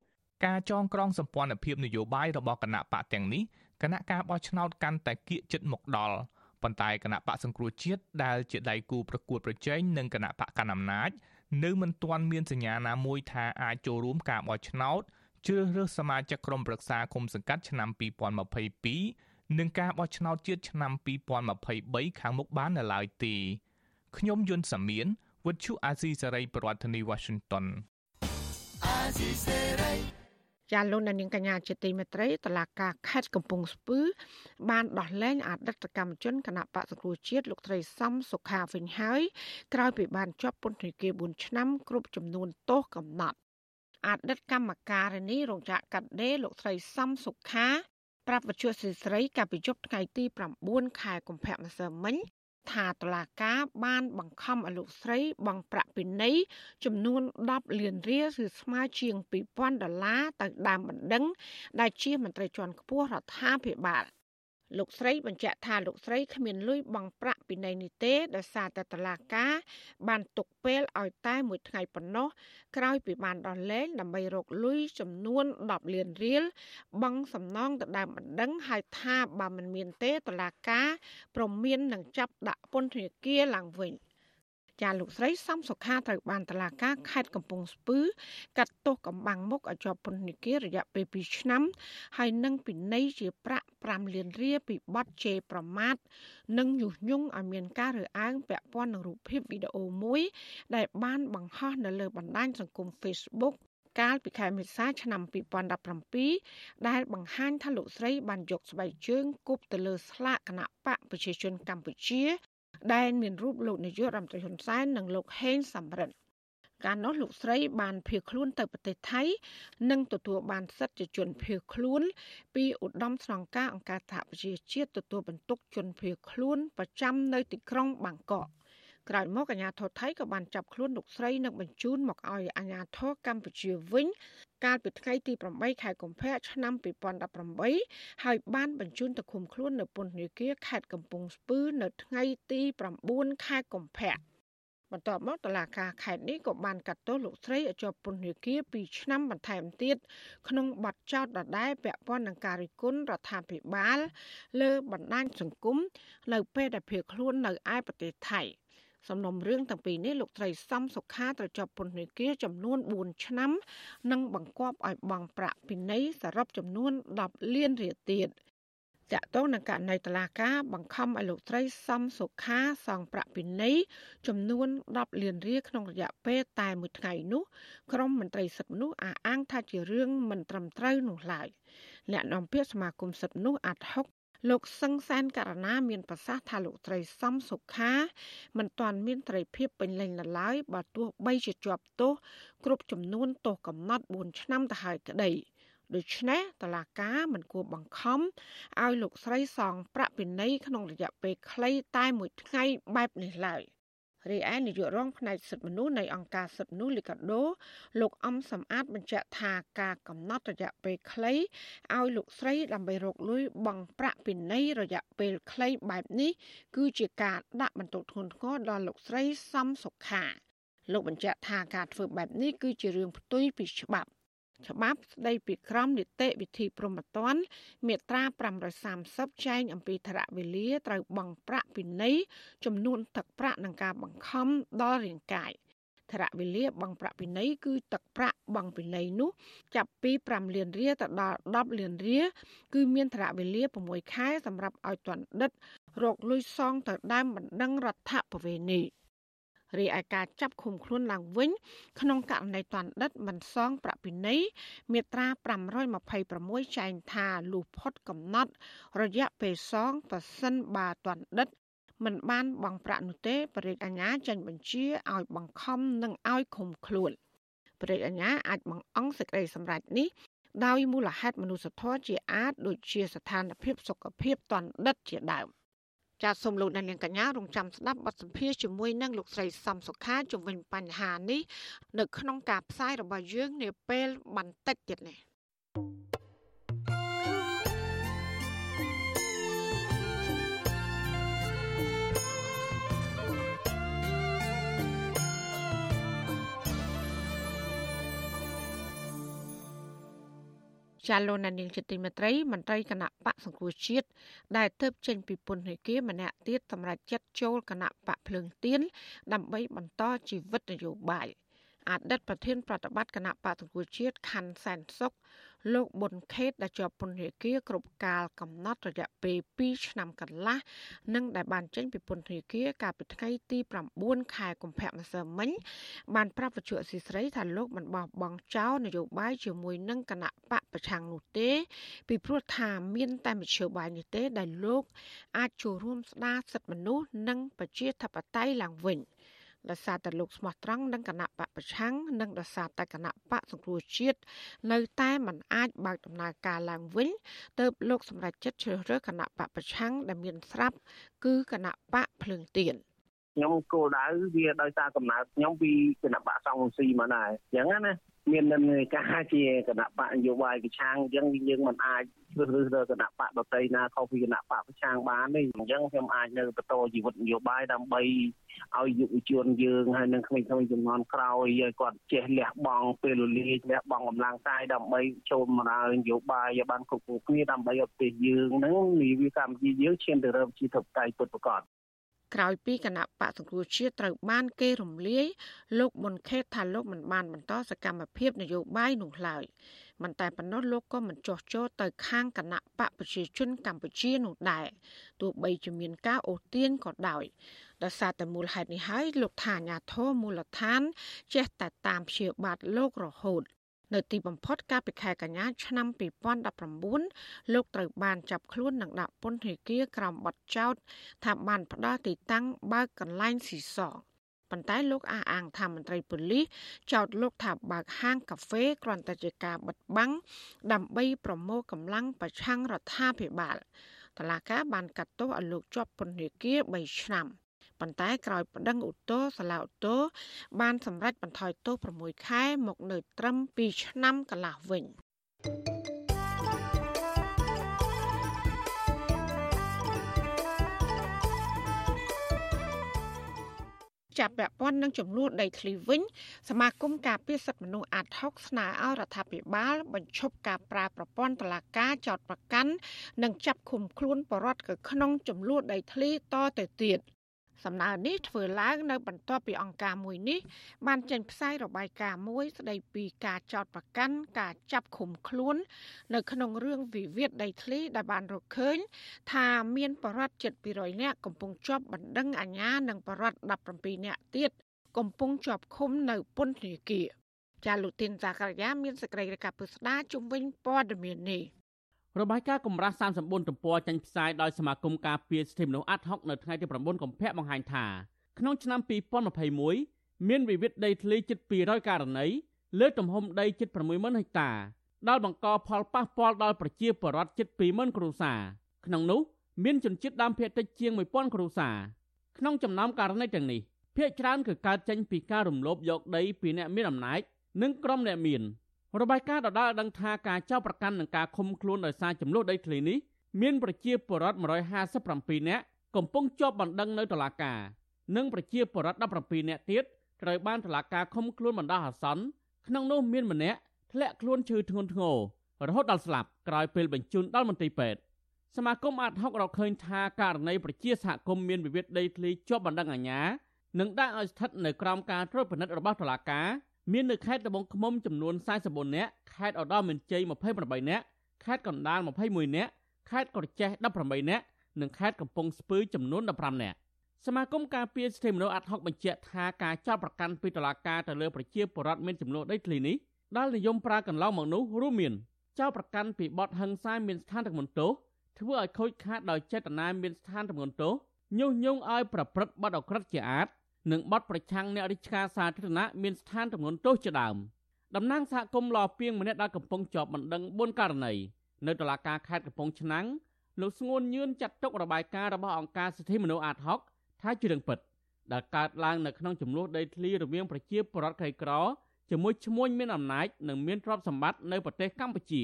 ការចងក្រងសម្ព័ន្ធភាពនយោបាយរបស់គណៈបកទាំងនេះគណៈការបោះឆ្នោតកាន់តែគៀកចិត្តមកដល់ប៉ុន្តែគណៈបកសង្គ្រោះជាតិដែលជាដៃគូប្រកួតប្រជែងនឹងគណៈបកកណ្ដាលអំណាចនៅមិនទាន់មានសញ្ញាណាមួយថាអាចចូលរួមការបោះឆ្នោតជ្រើសរើសសមាជិកក្រុមប្រឹក្សាគុំសង្កាត់ឆ្នាំ2022និងការបោះឆ្នោតជាតិឆ្នាំ2023ខាងមុខបាននៅឡើយទេខ្ញុំយុនសាមៀនវិទ្យុអាស៊ីសេរីប្រធានាធិបតី Washington អាស៊ីសេរី ចាលោកនាងកញ្ញាជាទីមេត្រីតឡាការខេត្តកំពង់ស្ពឺបានដោះលែងអតីតកម្មជនគណៈបកសង្គ្រោះជាតិលោកត្រីសំសុខាវិញហើយក្រោយពីបានជាប់ពន្ធនាគារ4ឆ្នាំគ្រប់ចំនួនទោសកំណត់អតីតកម្មការនេះរោងចក្រកាត់ដេរលោកត្រីសំសុខាប្រាប់វិទ្យុសិស្រីកាលពីយប់ថ្ងៃទី9ខែកុម្ភៈម្សិលមិញ ថាតឡាការបានបង្ខំឲ្យលោកស្រីបង់ប្រាក់ពិន័យចំនួន10លានរៀលឬស្មើជាង2000ដុល្លារទៅដើមបណ្ដឹងដែលជាមន្ត្រីជាន់ខ្ពស់រដ្ឋាភិបាល លោកស្រីបញ្ជាក់ថាលោកស្រីគ្មានលុយបង់ប្រាក់ពីនៃនេះទេដោយសារតែតឡាកាបានទុកពេលឲ្យតែមួយថ្ងៃប៉ុណ្ណោះក្រោយពីបានដោះលែងដើម្បីរកលុយចំនួន10លានរៀលបង់សំណងទៅដើមបណ្ដឹងហើយថាបើមិនមានទេតឡាកាប្រមាននឹងចាប់ដាក់ពន្ធនាគារឡើងវិញ។ចាលោកស្រីសំសុខាត្រូវបានតឡាការខេត្តកំពង់ស្ពឺកាត់ទោសកំបាំងមុខឲ្យជាប់ពន្ធនាគាររយៈពេល2ឆ្នាំហើយនឹងពិន័យជាប្រាក់ 5លានរៀលពីបទជេរប្រមាថនិងញុះញង់ឲ្យមានការរើសអើងពាក់ព័ន្ធនឹងរូបភាពវីដេអូមួយ ដែលបានបង្ហោះនៅលើបណ្ដាញសង្គម Facebook កាលពីខែមេសាឆ្នាំ2017ដែលបង្ហាញថាលោកស្រីបានយកស្បែកជើងគប់ទៅលើស្លាកគណៈបកប្រជាជនកម្ពុជាដែលមានរូបលោកនាយករដ្ឋមន្ត្រីហ៊ុនសែននិងលោកហេងសំរិទ្ធ កាលនោះលោកស្រីបានភៀសខ្លួនទៅប្រទេសថៃ និងទទួលបានសិទ្ធិជាជនភៀសខ្លួន ពីឧត្តមស្នងការអង្គការសហប្រជាជាតិទទួលបន្ទុកជនភៀសខ្លួនប្រចាំនៅទីក្រុងបាងកកក្រោយមកអាជ្ញាធរថៃក៏បានចាប់ខ្លួនលោកស្រីនិងបញ្ជូនមកឲ្យអាជ្ញាធរកម្ពុជាវិញ កាលពីថ្ងៃទី8ខែកុម្ភៈឆ្នាំ2018ហើយបានបញ្ជូនទៅឃុំខ្លួននៅពន្ធនាគារខេត្តកំពង់ស្ពឺនៅថ្ងៃទី9ខែកុម្ភៈ បន្ទាប់មកតឡាការខេត្តនេះក៏បានកាត់ទោសលោកស្រីឲ្យជាប់ពន្ធនាគារ2ឆ្នាំបន្ថែមទៀតក្នុងបទចោទដដែលពាក់ព័ន្ធនឹងការរិះគន់រដ្ឋាភិបាល លើបណ្ដាញសង្គមនៅពេលដែលភៀសខ្លួននៅឯប្រទេសថៃ។សំណុំរឿងទាំងពីរនេះលោកត្រីសំសុខាត្រូវជាប់ពន្ធនាគារចំនួន4ឆ្នាំ និងបង្គាប់ឲ្យបង់ប្រាក់ពិន័យសរុបចំនួន10លានរៀលទៀត តាក់ទងនឹងករណីតឡាការបង្ខំឲ្យលោកត្រីសំសុខាសងប្រាក់ពិន័យចំនួន10លានរៀលក្នុងរយៈពេលតែមួយថ្ងៃនោះក្រមមន្ត្រីសិទ្ធិមនុស្សអះអាងថាជារឿងមិនត្រឹមត្រូវនោះឡើយអ្នកនាំពាក្យសមាគមសិទ្ធិមនុស្សអាត់ហុកលោកសឹងសានករណាមានប្រសាសន៍ថាលោកត្រីសំសុខាមិនទាន់មានត្រីភាពពេញលេញនៅឡើយបើទោះបីជាជាប់ទោសគ្រប់ចំនួនទោសកំណត់4ឆ្នាំទៅហើយក្តី ដូច្នេះតឡាការមិនគួរបង្ខំឲ្យលោកស្រីសងប្រាក់ពិន័យក្នុងរយៈពេលខ្លីតែមួយថ្ងៃបែបនេះឡើយ។រីឯនាយករងផ្នែកសិទ្ធិមនុស្សនៃអង្គការសិទ្ធិមនុស្សលីកាដូ លោកអំសំអាតបញ្ជាក់ថាការកំណត់រយៈពេលខ្លីឲ្យលោកស្រីដើម្បីរកលុយបង់ប្រាក់ពិន័យរយៈពេលខ្លីបែបនេះគឺជាការដាក់បន្ទុកធ្ងន់ធ្ងរដល់លោកស្រីសំសុខាលោកបញ្ជាក់ថាការធ្វើបែបនេះគឺជារឿងផ្ទុយពីច្បាប់ ច្បាប់ស្ដីពីក្រមនីតិវិធីព្រហ្មទណ្ឌមាត្រា530ចែងអំពីធរៈវេលាត្រូវបង់ប្រាក់ពិន័យចំនួនទឹកប្រាក់និងការបង្ខំដល់រាងកាយធរៈវេលាបង់ប្រាក់ពិន័យគឺទឹកប្រាក់បង់ពិន័យនោះចាប់ពី5លានរៀលទៅដល់10លានរៀលគឺមានធរៈវេលា6ខែសម្រាប់ឲ្យទណ្ឌិតរកលុយសងទៅដើមបណ្ដឹងរដ្ឋបវេនី រីឯការចាប់ឃុំខ្លួនឡើងវិញ ក្នុងករណីតណ្ឌិតមិនសងប្រាក់ពិន័យមាត្រា526ចែងថាលុះផុតកំណត់ រយៈពេលសងប្រសិនបើតណ្ឌិតមិនបានបង់ប្រាក់នោះទេបរិយាអាញាចាញ់បញ្ជាឲ្យបង្ខំនិងឲ្យឃុំខ្លួនបរិយាអាញាអាចបង្អង់សេចក្តីសម្រេចនេះដោយមូលហេតុមនុស្សធម៌ជាអាចដូចជាស្ថានភាពសុខភាពតណ្ឌិតជាដើម ចាសសូមលោកអ្នកនាងកញ្ញារងចាំស្ដាប់បទសម្ភាសជាមួយនឹងលោកស្រីសំសុខាជំវិញបញ្ហានេះនៅក្នុងការផ្សាយរបស់យើងនាពេលបន្តិចទៀតនេះ ចាលោកណានីងជាទីមេត្រីមន្ត្រីគណៈបកសង្គ្រោះជាតិដែលទៅចេញពីពន្ធនាគារម្នាក់ទៀតសម្រាប់ចាត់ចូលគណៈបកភ្លើងទៀនដើម្បីបន្តជីវិតនយោបាយអតីតប្រធានប្រតិបត្តិគណៈបកសង្គ្រោះជាតិខណ្ឌសែនសុខ លោកប៊ុនខេតដែលជាប់ពន្ធនាគារគ្រប់កាលកំណត់រយៈពេល2ឆ្នាំកន្លះនិងដែលបានចេញពីពន្ធនាគារកាលពីថ្ងៃទី9ខែកុម្ភៈម្សិលមិញបានប្រាប់វិទ្យុអស៊ីសេរីថាលោកមិនបោះបង់ចោលនយោបាយជាមួយនឹងគណៈបកប្រឆាំងនោះទេពីព្រោះថាមានតែមធ្យោបាយនេះទេដែលលោកអាចចូលរួមស្ដារសិទ្ធិមនុស្សនិងប្រជាធិបតេយ្យឡើងវិញ។ ដោយសារតែលោកស្មោះត្រង់នឹងគណៈបកប្រឆាំងនិងដោយសារតែគណៈបកសង្គ្រោះជាតិនៅតែមិនអាចបើកដំណើរការឡើងវិញទើបលោកសម្រេចចិត្តជ្រើសរើសគណៈបកប្រឆាំងដែលមានស្រាប់គឺគណៈបកភ្លើងទៀន ខ្ញុំគោលដៅវាដោយសារកំណើតខ្ញុំពីគណៈបកសង្ស៊ីមកដែរអញ្ចឹងណាមាននិន្នាការជាគណៈបកនយោបាយប្រឆាំងអញ្ចឹងយើងមិនអាចជ្រើសរើសគណៈបកដតីណាខុសពីគណៈបកប្រឆាំងបានទេអញ្ចឹងខ្ញុំអាចនៅបន្តជីវិតនយោបាយដើម្បីឲ្យយុវជនយើងហើយនិងក្មេងៗជំនាន់ក្រោយឲ្យគាត់ចេះលះបង់ពេលវេលាលះបង់កម្លាំងកាយដើម្បីចូលមកដល់នយោបាយឲ្យបានគ្រប់គ្រងគ្នាដើម្បីឲ្យប្រទេសយើងនឹងនីវិកម្ពុជាយើងឈានទៅរកជាធិបតេយ្យពិតប្រាកដ ក្រោយពីគណៈបកសង្គ្រោះជាតិត្រូវបានគេរំលាយលោកមុនខេតថាលោកមិនបានបន្តសកម្មភាពនយោបាយនោះឡើយមិនតែប៉ុណ្ណោះលោកក៏មិនចោះចូលទៅខាងគណៈបកប្រជាជនកម្ពុជានោះដែរទោះបីជាមានការអូសទាញក៏ដោយដោយសារតែមូលហេតុនេះហើយលោកថាអាញាធរមូលដ្ឋានចេះតែតាមព្យាបាទលោករហូត នៅទីបំផុតកាលពីខែកញ្ញាឆ្នាំ2019លោកត្រូវបានចាប់ខ្លួននិងដាក់ពន្ធនាគារក្រោមបទចោទថាបានផ្ដាល់ទីតាំងបើកកន្លែងស៊ីសងប៉ុន្តែលោកអះអាងថាមន្ត្រីប៉ូលីសចោទលោកថាបើកហាងកាហ្វេគ្រាន់តែជាការបិទបាំងដើម្បីប្រមូលកម្លាំងប្រឆាំងរដ្ឋាភិបាលតឡាកាបានកាត់ទោសឲ្យលោកជាប់ពន្ធនាគារ3ឆ្នាំ។ ប៉ុន្តែក្រោយប្តឹងឧទ្ធរសាលាឧទ្ធរបានសម្រេចបន្ថយទោស6ខែមកនៅត្រឹម2ឆ្នាំកន្លះវិញចាប់ពាក់ព័ន្ធនឹងចំនួនដីធ្លីវិញសមាគមការពារសិទ្ធិមនុស្សអាត់ហុកស្នើឲ្យរដ្ឋាភិបាល បញ្ឈប់ការប្រើប្រព័ន្ធតឡាការចោតប្រកាន់និងចាប់ឃុំខ្លួនបរិវត្តក្នុងចំនួនដីធ្លីតទៅទៀត។ សំណើនេះធ្វើឡើងនៅបន្ទាប់ពីអង្គការមួយនេះ បានចេញផ្សាយរបាយការណ៍មួយ ស្ដីពីការចោទប្រកាន់ការចាប់ឃុំខ្លួន នៅក្នុងរឿងវិវាទដីធ្លីដែលបានរកឃើញ ថាមានបរិវត្តជិត200នាក់កំពុងជាប់បណ្ដឹងអាជ្ញានិងបរិវត្ត17នាក់ទៀតកំពុងជាប់ឃុំនៅពន្ធនាគារចាលូទីនសាករាមានសេចក្តីរាយការណ៍ពុស្ដាជំវិញព័ត៌មាននេះ របាយការណ៍កម្រាស់34ទំព័រចេញផ្សាយដោយសមាគមការពារសិទ្ធិមនុស្សអាត់ហុកនៅថ្ងៃទី9កុម្ភៈបង្ហាញថាក្នុងឆ្នាំ2021មានវិវាទដីធ្លីជិត200ករណីលើទំហំដីជិត60000ហិកតាដែលបង្កផលប៉ះពាល់ដល់ប្រជាពលរដ្ឋជិត20000គ្រួសារក្នុងនោះមានជនជាតិដើមភាគតិចជាង1000គ្រួសារក្នុងចំណោមករណីទាំងនេះភាគច្រើនគឺកើតចេញពីការរំលោភយកដីពីអ្នកមានអំណាចនិងក្រុមអ្នកមាន របាយការណ៍ដដែលដឹងថាការចោទប្រកាន់និងការឃុំខ្លួនដោយសារចំនួនដីធ្លីនេះមានប្រជាពលរដ្ឋ157នាក់កំពុងជាប់បណ្ដឹងនៅតុលាការនិងប្រជាពលរដ្ឋ17នាក់ទៀតត្រូវបានតុលាការឃុំខ្លួនបណ្ដោះអាសន្នក្នុងនោះមានម្នាក់ធ្លាក់ខ្លួនឈឺធ្ងន់ធ្ងររហូតដល់ស្លាប់ក្រោយពេលបញ្ជូនដល់មន្ទីរពេទ្យសមាគមអាត់ហុករកឃើញថាករណីប្រជាសហគមន៍មានវិវាទដីធ្លីជាប់បណ្ដឹងអាជ្ញានិងដាក់ឲ្យស្ថិតនៅក្រោមការត្រួតពិនិត្យរបស់តុលាការ មាននៅខេត្តត្បូងឃ្មុំចំនួន44នាក់ខេត្តឧត្តរមានជ័យ28នាក់ខេត្តកណ្ដាល21នាក់ខេត្តក្រចេះ18នាក់និងខេត្តកំពង់ស្ពឺចំនួន15នាក់សមាគមការពារសិទ្ធិមនុស្សអាត់ហុកបញ្ជាក់ថាការចាប់ប្រកាន់ពីតុលាការទៅលើប្រជាពលរដ្ឋមានចំនួនដីធ្លីនេះដែលនិយមប្រើកន្លងមកនោះរួមមានចោទប្រកាន់ពីបទហិង្សាមានស្ថានទម្ងន់ទោសធ្វើឲ្យខូចខាតដោយចេតនាមានស្ថានទម្ងន់ទោសញុះញង់ឲ្យប្រព្រឹត្តបទអក្រិតជាអាត និងបទប្រឆាំងអ្នករាជការសាធារណៈមានស្ថានទម្ងន់ទោសជាដើមតំណាងសហគមន៍លពីងម្នាក់ដែលកំពុងជាប់បណ្ដឹង4ករណីនៅតុលាការខេត្តកំពង់ឆ្នាំងលោកស្ងួនញឿនចាត់ទុករបាយការណ៍របស់អង្គការសិទ្ធិមនុស្សអាតហុកថាជារឿងពិតដែលកើតឡើងនៅក្នុងចំនួនដីធ្លីរវាងប្រជាពលរដ្ឋក្រីក្រជាមួយឈ្មួញមានអំណាចនិងមានទ្រព្យសម្បត្តិនៅប្រទេសកម្ពុជា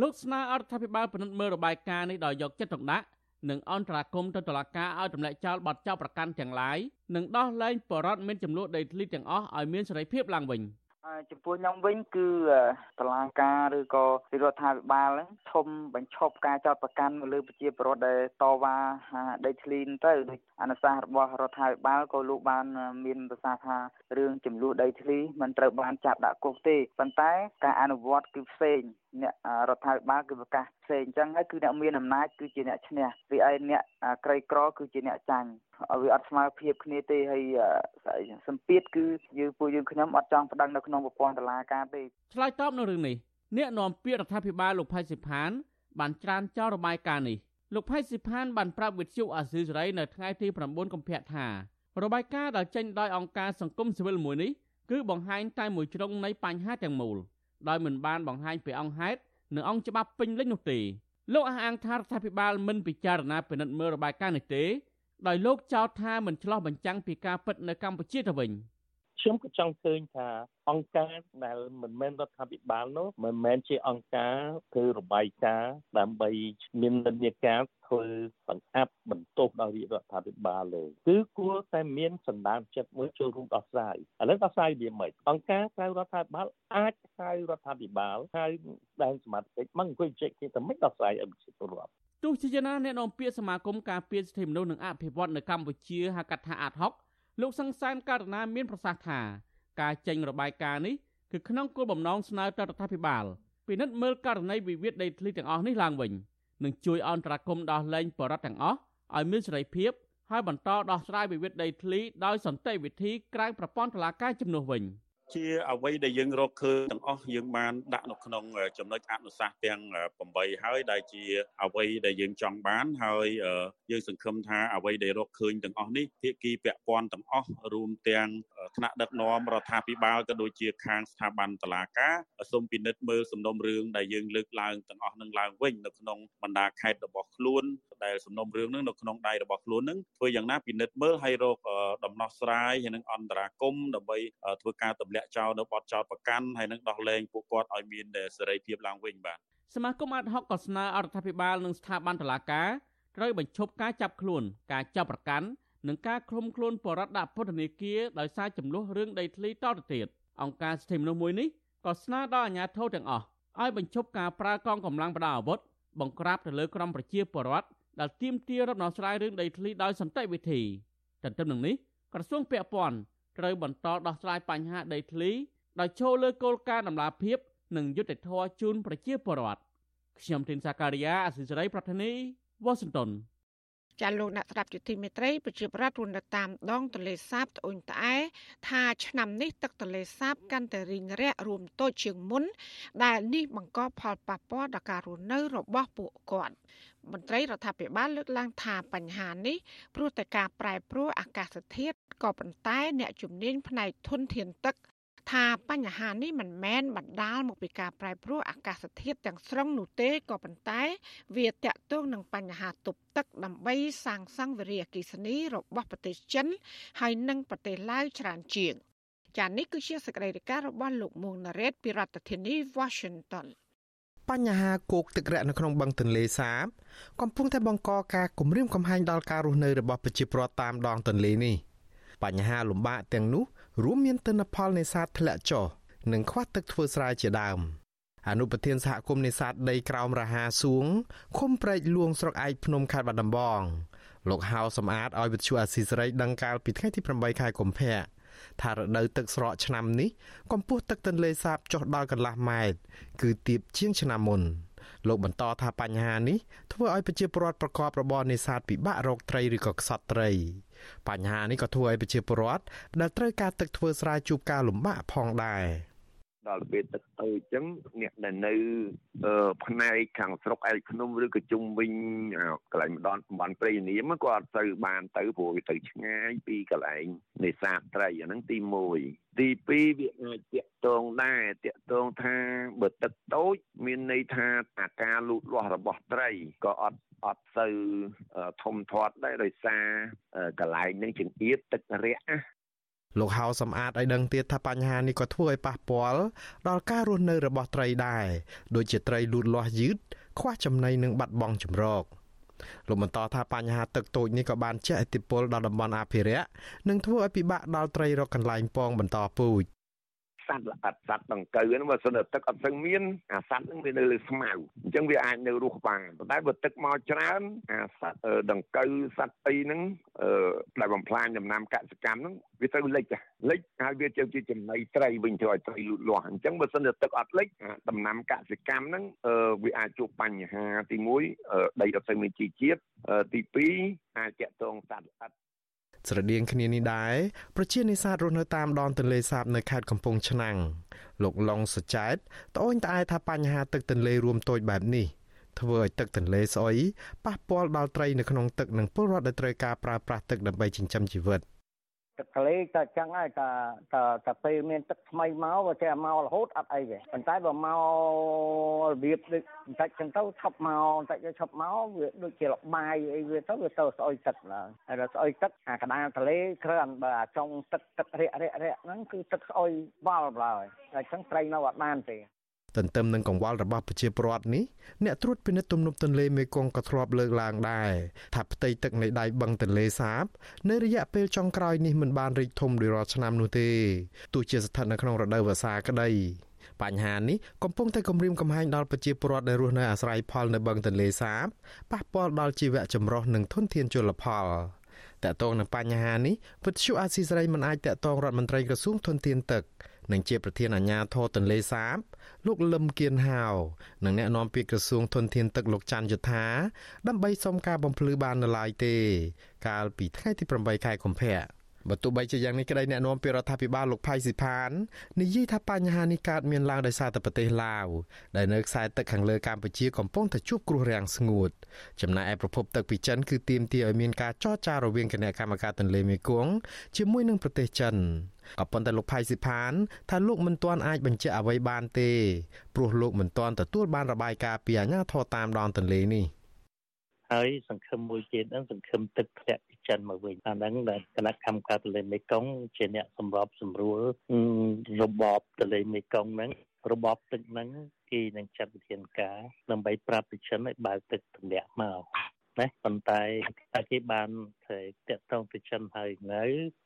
លោកស្នើអរដ្ឋាភិបាលពិនិត្យមើលរបាយការណ៍នេះដោយយកចិត្តទុកដាក់ និងអន្តរាគមន៍ទៅតុលាការឲ្យទម្លាក់ចោលបទចោទប្រកាន់ទាំងឡាយនិងដោះលែងបរិវត្តមានចំនួនដីធ្លីទាំងអស់ឲ្យមានសេរីភាពឡើងវិញ។ ចំពោះខ្ញុំវិញគឺតឡាការឬក៏រដ្ឋាភិបាលហ្នឹងធំបញ្ឈប់ការចោទប្រកាន់មកលើប្រជាពលរដ្ឋដែលតវ៉ាដីធ្លីទៅដូចអនុសាសន៍របស់រដ្ឋាភិបាលក៏លោកបានមានប្រសាសន៍ថារឿងចំនួនដីធ្លីមិនត្រូវបានចាប់ដាក់គុកទេប៉ុន្តែការអនុវត្តគឺផ្សេងអ្នករដ្ឋាភិបាលគឺប្រកាសផ្សេងអញ្ចឹងហើយគឺអ្នកមានអំណាចគឺជាអ្នកឈ្នះរីឯអ្នកក្រីក្រគឺជាអ្នកចាញ់វាអត់ស្មើភាពគ្នាទេហើយសម្ពាធគឺយើងពួកយើងខ្ញុំអត់ចង់ប្តឹងនៅក្នុងប្រព័ន្ធតុលាការទេឆ្លើយតបនៅរឿងនេះអ្នកនាំពាក្យរដ្ឋាភិបាលលោកផៃសិផាន បានច្រានចោលរបាយការណ៍នេះលោកផៃសិផានបានប្រាប់វិទ្យុអាស៊ីសេរីនៅថ្ងៃទី9កុម្ភៈថារបាយការណ៍ដែលចេញដោយអង្គការសង្គមស៊ីវិលមួយនេះគឺបង្ហាញតែមួយជ្រុងនៃបញ្ហាទាំងមូលដោយមិនបានបង្ហាញពីអង្គហេតុនិងអង្គច្បាប់ពេញលេញនោះទេលោកអះអាងថារដ្ឋាភិបាលមិនពិចារណាពិនិត្យមើលរបាយការណ៍នេះទេ ដោយលោកចោទថាមិនឆ្លោះបញ្ចាំងពីការពិតនៅកម្ពុជាទៅវិញខ្ញុំក៏ចង់ឃើញថាអង្គការដែលមិនមែនរដ្ឋាភិបាលនោះមិនមែនជាអង្គការធ្វើរបាយការណ៍ដើម្បីមាននិន្នាការធ្វើបង្អាប់បន្ទោសដល់រាជរដ្ឋាភិបាលលើគឺគួរតែមានសម្ដានចិត្តមួយចូលរួមដោះស្រាយឥឡូវដោះស្រាយវាមិនអង្គការក្រៅរដ្ឋាភិបាលអាចហៅរដ្ឋាភិបាលហៅដែនសមត្ថកិច្ចមកអង្គុយជែកគ្នាទៅមិនដោះស្រាយឲ្យប្រជាពលរដ្ឋ ទោះជាយ៉ាងណាអ្នកនាំពាក្យសមាគមការពារសិទ្ធិមនុស្សនិងអភិវឌ្ឍនៅកម្ពុជាហៅកាត់ថាអាតហុកលោកសង្សានករណាមានប្រសាសន៍ថាការចេញរបាយការណ៍នេះគឺក្នុងគោលបំណងស្នើទៅរដ្ឋាភិបាលពិនិត្យមើលករណីវិវាទដីធ្លីទាំងអស់នេះឡើងវិញនិងជួយអន្តរាគមន៍ដោះលែងបរិវត្តទាំងអស់ឲ្យមានសេរីភាពហើយបន្តដោះស្រាយវិវាទដីធ្លីដោយសន្តិវិធីក្រៅប្រព័ន្ធតុលាការជំនួសវិញ។ ជាអ្វីដែលយើងរកឃើញទាំងអស់យើងបានដាក់នៅក្នុងចំណុចអនុសាសន៍ទាំង8ហើយដែលជាអ្វីដែលយើងចង់បានហើយយើងសង្ឃឹមថាអ្វីដែលរកឃើញទាំងអស់នេះភាគីពាក់ព័ន្ធទាំងអស់រួមទាំងថ្នាក់ដឹកនាំរដ្ឋាភិបាលក៏ដូចជាខាងស្ថាប័នតុលាការសូមពិនិត្យមើលសំណុំរឿងដែលយើងលើកឡើងទាំងអស់នឹងឡើងវិញនៅក្នុងបណ្ដាខេត្តរបស់ខ្លួនដែលសំណុំរឿងនឹងនៅក្នុងដៃរបស់ខ្លួននឹងធ្វើយ៉ាងណាពិនិត្យមើលឲ្យរកដំណោះស្រាយហើយនឹងអន្តរាគមដើម្បីធ្វើការទម្លាក់ចោលនៅបទចោលប្រកាន់ហើយនឹងដោះលែងពួកគាត់ឲ្យមានសេរីភាពឡើងវិញបាទសមាគមអាត់ហុកក៏ស្នើអរដ្ឋាភិបាលនិងស្ថាប័នតុលាការត្រូវបញ្ឈប់ការចាប់ខ្លួន ការចាប់ប្រកាន់និងការឃុំខ្លួនបរិវត្តដាក់ពន្ធនាគារដោយសារចំនួនរឿងដីធ្លីតទៅទៀតអង្គការសិទ្ធិមនុស្សមួយនេះក៏ស្នើដល់អាជ្ញាធរទាំងអស់ឲ្យបញ្ឈប់ការប្រើកងកម្លាំងបដាអាវុធបង្ក្រាបទៅលើក្រុមប្រជាពលរដ្ឋដែលទាមទាររំដោះស្រាយរឿងដីធ្លីដោយសន្តិវិធីទន្ទឹមនឹងនេះក្រសួងពាក់ព័ន្ធ ត្រូវបន្តដោះស្រាយបញ្ហាដីធ្លីដោយចូលលើគោលការណ៍ដំណាភិបនិងយុត្តិធម៌ជូនប្រជាពលរដ្ឋខ្ញុំទីនសាការីយ៉ាអសិសរីប្រធានីវ៉ាស៊ីនតោនចាលោកអ្នកស្ដាប់យុតិមេត្រីប្រជាប្រដ្ឋរស់នៅតាមដងទន្លេសាបត្អូញត្អែថាឆ្នាំនេះទឹកទន្លេសាបកាន់តែរីងរាក់រួមតូចជាងមុន ដែលនេះបង្កផលប៉ះពាល់ដល់ការរស់នៅរបស់ពួកគាត់មន្ត្រីរដ្ឋាភិបាលលើកឡើងថាបញ្ហានេះព្រោះតែការប្រែប្រួលអាកាសធាតុ ក៏ប៉ុន្តែអ្នកជំនាញផ្នែកធនធានទឹកថាបញ្ហានេះមិនមែនបណ្ដាលមកពីការប្រែប្រួលអាកាសធាតុទាំងស្រុងនោះទេក៏ប៉ុន្តែ វាតាក់ទងនឹងបញ្ហាទប់ទឹកដើម្បីសាងសង់វិរិយអគិសនីរបស់ប្រទេសចិន ហើយនិងប្រទេសឡាវច្រើនជាងចា៎នេះគឺជាសេចក្តីរាយការណ៍របស់លោកមួងណារ៉េតពីរដ្ឋធានី Washington បញ្ហាគោកទឹករាក់នៅក្នុងបឹងទន្លេសាប កំពុងតែបង្កការគំរាមកំហែងដល់ការរស់នៅរបស់ប្រជាពលរដ្ឋតាមដងទន្លេនេះ បញ្ហាលំបាកទាំងនោះរួមមានទិន្នផលនេសាទធ្លាក់ចុះនិងខ្វះទឹកធ្វើស្រែជាដើមអនុប្រធានសហគមន៍នេសាទដីក្រោមរហាសួងឃុំព្រែកលួងស្រុកឯកភ្នំខេត្តបាត់ដំបងលោកហៅសំអាតឲ្យវិទ្យុអាស៊ីសេរីដឹងកាលពីថ្ងៃទី8ខែកុម្ភៈថារដូវទឹកស្រកឆ្នាំនេះកម្ពស់ទឹកទន្លេសាបចុះដល់កន្លះម៉ែត្រគឺទាបជាងឆ្នាំមុនលោកបន្តថាបញ្ហានេះធ្វើឲ្យប្រជាពលរដ្ឋប្រកបរបរនេសាទពិបាករកត្រីឬក៏ខ្សត់ត្រី បញ្ហានេះក៏ធ្វើឲ្យប្រជាពលរដ្ឋដែលត្រូវការទឹកធ្វើស្រែជួបការលំបាកផងដែរ ដល់ពេលទឹកអើអញ្ចឹងអ្នកដែលនៅផ្នែកខាងស្រុកឯកភ្នំឬក៏ជុំវិញកន្លែងម្ដងតំបន់ព្រៃនាមក៏អត់ទៅបានទៅព្រោះវាទៅឆ្ងាយពីកន្លែងនេសាទត្រីអាហ្នឹងទី1ទី2វាអាចតាក់ទងដែរតាក់ទងថាបើទឹកតូចមានន័យថាអាការលូតលាស់របស់ត្រីក៏អត់អត់ទៅធំធាត់ដែរដោយសារកន្លែងហ្នឹងចង្អៀតទឹករាក់ណា លោកហៅសំអាតឲ្យដឹងទៀតថាបញ្ហានេះក៏ធ្វើឲ្យប៉ះពាល់ដល់ការរស់នៅរបស់ត្រីដែរដូចជាត្រីលូតលាស់យឺតខ្វះចំណីនិងបាត់បង់ចម្រោកលោកបន្តថាបញ្ហាទឹកតូចនេះក៏បានជះឥទ្ធិពលដល់តំបន់អភិរក្សនិងធ្វើឲ្យពិបាកដល់ត្រីរកកន្លែងពងបន្តពូជ សត្វល្អិតសត្វដង្កូវហ្នឹងបើសិនតែទឹកអត់ស្ឹងមានអាសត្វហ្នឹងវានៅលើស្មៅអញ្ចឹងវាអាចនៅរស់បានប៉ុន្តែបើទឹកមកច្រើនអាសត្វដង្កូវសត្វអីហ្នឹងដែលបំផ្លាញដំណាំកសិកម្មហ្នឹងវាត្រូវលិចលិចហើយវាទៅជាចំណីត្រីវិញទៅឲ្យត្រីលូតលាស់អញ្ចឹងបើសិនតែទឹកអត់លិចដំណាំកសិកម្មហ្នឹងវាអាចជួបបញ្ហាទី1ដីអត់សូវមានជីជាតិទី2អាចតាក់ទងសត្វល្អិត ស្រដៀងគ្នានេះដែរប្រជានេសាទរស់នៅតាមដងទន្លេសាបនៅខេត្តកំពង់ឆ្នាំងលោកឡុងសចែតត្អូញត្អែថាបញ្ហាទឹកទន្លេរួមតូចបែបនេះធ្វើឲ្យទឹកទន្លេស្អុយប៉ះពាល់ដល់ត្រីនៅក្នុងទឹកនិងពលរដ្ឋដែលត្រូវការប្រើប្រាស់ទឹកដើម្បីចិញ្ចឹមជីវិត។ ទឹកទន្លេតែចឹងហើយតែតែតែពេលមានទឹកថ្មីមកវាតែមករហូតអត់អីទេប៉ុន្តែបើមករបៀបដូចបន្តិចចឹងទៅឈប់មកបន្តិចទៅឈប់មកវាដូចជាលបាយអីវាទៅវាទៅស្អុយទឹកឡើងហើយដល់ស្អុយទឹកអាកដាលទន្លេគ្រាន់បើអាចុងទឹកទឹករាក់រាក់រាក់ហ្នឹងគឺទឹកស្អុយវល់ឡើយតែចឹងត្រីនៅអត់បានទេ ទន្ទឹមនឹងកង្វល់របស់ប្រជាពលរដ្ឋនេះអ្នកត្រួតពិនិត្យទំនប់ទន្លេមេគង្គក៏ធ្លាប់លើកឡើងដែរថាផ្ទៃទឹកនៃដៃបឹងទន្លេសាបនៅរយៈពេលចុងក្រោយនេះមិនបានរីកធំដោយរាល់ឆ្នាំនោះទេទោះជាស្ថិតនៅក្នុងរដូវវស្សាក្តីបញ្ហានេះកំពុងតែគំរាមកំហែងដល់ប្រជាពលរដ្ឋដែលរស់នៅអាស្រ័យផលនៅបឹងទន្លេសាបប៉ះពាល់ដល់ជីវៈចម្រុះនិងធនធានជលផលតកតងនឹងបញ្ហានេះវិទ្យុអាស៊ីសេរីមិនអាចតកតងរដ្ឋមន្ត្រីក្រសួងធនធានទឹក និងជាប្រធានអាជ្ញាធរទន្លេសាប លោកលឹមគៀនហាវនិងអ្នកនាំពាក្យក្រសួងធនធានទឹកលោកច័ន្ទយុធាដើម្បីសុំការបំភ្លឺបាននៅឡើយទេ កាលពីថ្ងៃទី8ខែកុម្ភៈបើទោះបីជាយ៉ាងនេះក្តីអ្នកនាំពាក្យរដ្ឋាភិបាលលោកផៃស៊ីផាននិយាយថាបញ្ហានេះកើតមានឡើងដោយសារតែប្រទេសឡាវដែលនៅខ្សែទឹកខាងលើកម្ពុជាកំពុងតែជួបគ្រោះរាំងស្ងួតចំណែកឯប្រភពទឹកពីចិនគឺទាមទារឲ្យមានការចរចារវាងគណៈកម្មការទន្លេមេគង្គជាមួយនឹងប្រទេសចិន ក៏ប៉ុន្តែលោកផៃស៊ីផានថាលោកមិនទាន់អាចបញ្ជាក់អ្វីបានទេព្រោះលោកមិនទាន់ទទួលបានរបាយការណ៍ពីអាជ្ញាធរតាមដងទន្លេនេះហើយសង្ឃឹមមួយទៀតហ្នឹងសង្ឃឹមទឹកធ្លាក់ពីចិនមកវិញអាហ្នឹងដែលគណៈកម្មការទន្លេមេគង្គជាអ្នកសម្របសម្រួលរបបទន្លេមេគង្គហ្នឹងរបបទឹកហ្នឹងគេនឹងចាត់វិធានការដើម្បីប្រាប់ពីចិនឲ្យបើកទឹកទម្លាក់មកណាប៉ុន្តែតែគេបានធ្វើតាក់ទងទៅចិនហើយនៅ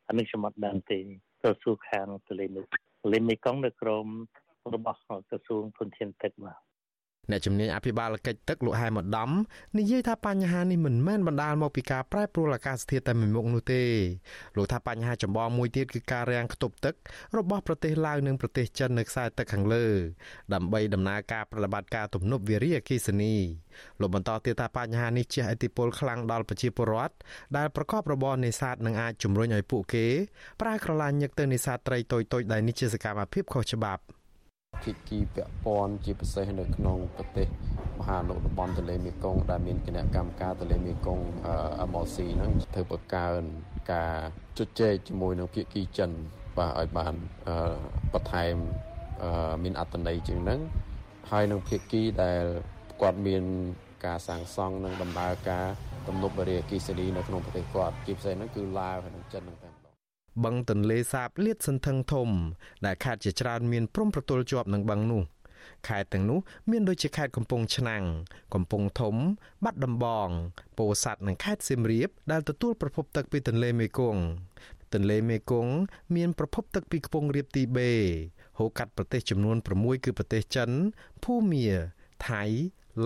អានេះខ្ញុំអត់ដឹងទេ ទៅសួរខាងទន្លេមេគង្គទន្លេមេគង្គនៅក្រមរបស់ក្រសួងធនធានទឹកមក អ្នកជំនាញអភិបាលកិច្ចទឹកលោកហែមឧត្តមនិយាយថាបញ្ហានេះមិនមែនបណ្ដាលមកពីការប្រែប្រួលអាកាសធាតុតែមួយមុខនោះទេលោកថាបញ្ហាចម្បងមួយទៀតគឺការរាំងខ្ទប់ទឹករបស់ប្រទេសឡាវនិងប្រទេសចិននៅខ្សែទឹកខាងលើ ដើម្បីដំណើរការប្រតិបត្តិការទំនប់វារីអគ្គិសនីលោកបន្តទៀតថាបញ្ហានេះជះឥទ្ធិពលខ្លាំងដល់ប្រជាពលរដ្ឋដែលប្រកបរបរនេសាទនិងអាចជំរុញឲ្យពួកគេប្រើក្រឡាញឹកទៅនេសាទត្រីតូចៗដែលនេះជាសកម្មភាពខុសច្បាប់ ភាគីពាក់ព័ន្ធជាពិសេសនៅក្នុងប្រទេសមហាលោកតំបន់ទន្លេមេគង្គដែលមានគណៈកម្មការទន្លេមេគង្គ MLC ហ្នឹងធ្វើបង្កើនការជជែកជាមួយនឹងភាគីចិនបាទឲ្យបានបន្ថែមមានអត្តន័យជាងហ្នឹងហើយនឹងភាគីដែលគាត់មានការសាងសង់និងដំណើរការទំនប់វារីអគ្គិសនីនៅក្នុងប្រទេសគាត់ជាពិសេសហ្នឹងគឺឡាវហើយនិងចិនហ្នឹងតែ បឹងទន្លេសាបលាតសន្ធឹងធំ ដែលខេត្តជាច្រើនមានព្រំប្រទល់ជាប់នឹងបឹងនោះខេត្តទាំងនោះមានដូចជាខេត្តកំពង់ឆ្នាំងកំពង់ធំ បាត់ដំបងពោធិ៍សាត់និងខេត្តសៀមរាបដែលទទួលប្រភពទឹកពីទន្លេមេគង្គទន្លេមេគង្គមានប្រភពទឹកពីខ្ពង់រាបទីបេហូរកាត់ប្រទេសចំនួន6គឺប្រទេសចិនភូមាថៃ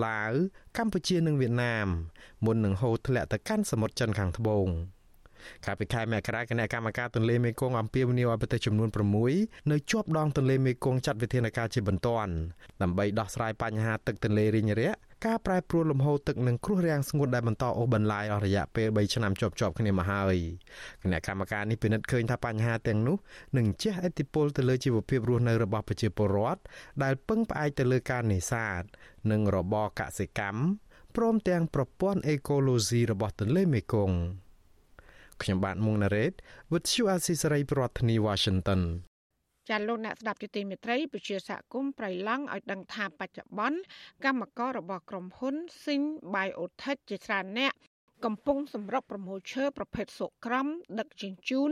ឡាវកម្ពុជានិងវៀតណាមមុននឹងហូរធ្លាក់ទៅកាន់សមុទ្រចិនខាងត្បូង។ កាលពីខែមករាគណៈកម្មការទន្លេមេគង្គអំពាវនាវឲ្យប្រទេសចំនួន6នៅជាប់ដងទន្លេមេគង្គចាត់វិធានការជាបន្ទាន់ដើម្បីដោះស្រាយបញ្ហាទឹកទន្លេរីងរាក់ការប្រែប្រួលលំហូរទឹកនិងគ្រោះរាំងស្ងួតដែលបន្តអូសបន្លាយអស់រយៈពេល3ឆ្នាំជាប់ៗគ្នាមកហើយគណៈកម្មការនេះពិនិត្យឃើញថាបញ្ហាទាំងនោះនឹងជះឥទ្ធិពលទៅលើជីវភាពរស់នៅរបស់ប្រជាពលរដ្ឋដែលពឹងផ្អែកទៅលើការនេសាទនិងរបរកសិកម្មព្រមទាំងប្រព័ន្ធអេកូឡូស៊ីរបស់ទន្លេមេគង្គ ខ្ញុំបាទមុងណារ៉េត With you Asisari ប្រធានាធិបតី Washington ចាលោកអ្នកស្ដាប់ទីមេត្រីប្រជាសហគមន៍ប្រៃឡង់ឲ្យដឹងថាបច្ចុប្បន្នកម្មកររបស់ក្រុមហ៊ុន Sing Biotech ជាច្រើនអ្នកកំពុងសម្រុកប្រមូលឈើប្រភេទសុក្រំ ដឹកជញ្ជូន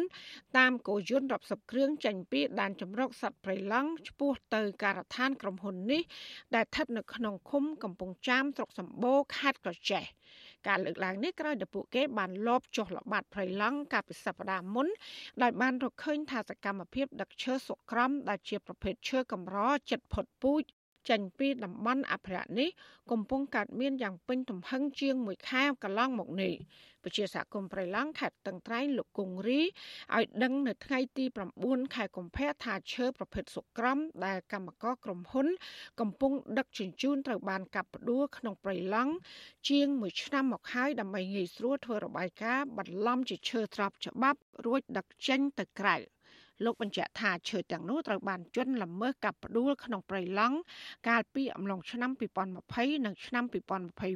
តាមគោយន្តរាប់សិបគ្រឿងចេញពីដែនជម្រកសត្វព្រៃឡង់ឆ្ពោះទៅការដ្ឋានក្រុមហ៊ុននេះដែលស្ថិតនៅក្នុងឃុំកំពង់ចាមស្រុកសម្បូរខេត្តក្រចេះ ការលើកឡើងនេះក្រោយពីពួកគេបានលបចុះល្បាតព្រៃឡង់កាលពីសប្តាហ៍មុនដោយបានរកឃើញថាសកម្មភាពដឹកឈើសុក្រំដែលជាប្រភេទឈើកម្រចិត្តផុតពូជ ចេញពីតំបន់អភិរក្សនេះកំពុងកើតមានយ៉ាងពេញទំហឹងជាង1ខែកន្លងមកនេះពជាសហគមន៍ប្រៃឡង់ខេត្តតឹងត្រែងលោកគង្រីឲ្យដឹងនៅថ្ងៃទី9ខែកុម្ភៈថាឈើប្រភេទសុក្រំដែលកម្មករក្រុមហ៊ុន កំពុងដឹកជញ្ជូនត្រូវបានកាប់ផ្ដួលក្នុងប្រៃឡង់ជាង1ឆ្នាំមកហើយដើម្បីងាយស្រួលធ្វើរបាយការណ៍បន្លំជាឈើស្របច្បាប់រួចដឹកចេញទៅក្រៅ។ លោកបញ្ជាក់ថាឈើទាំងនោះត្រូវបានជន់ល្មើសកាប់ផ្ដួលក្នុងព្រៃឡង់កាលពីអំឡុងឆ្នាំ2020និងឆ្នាំ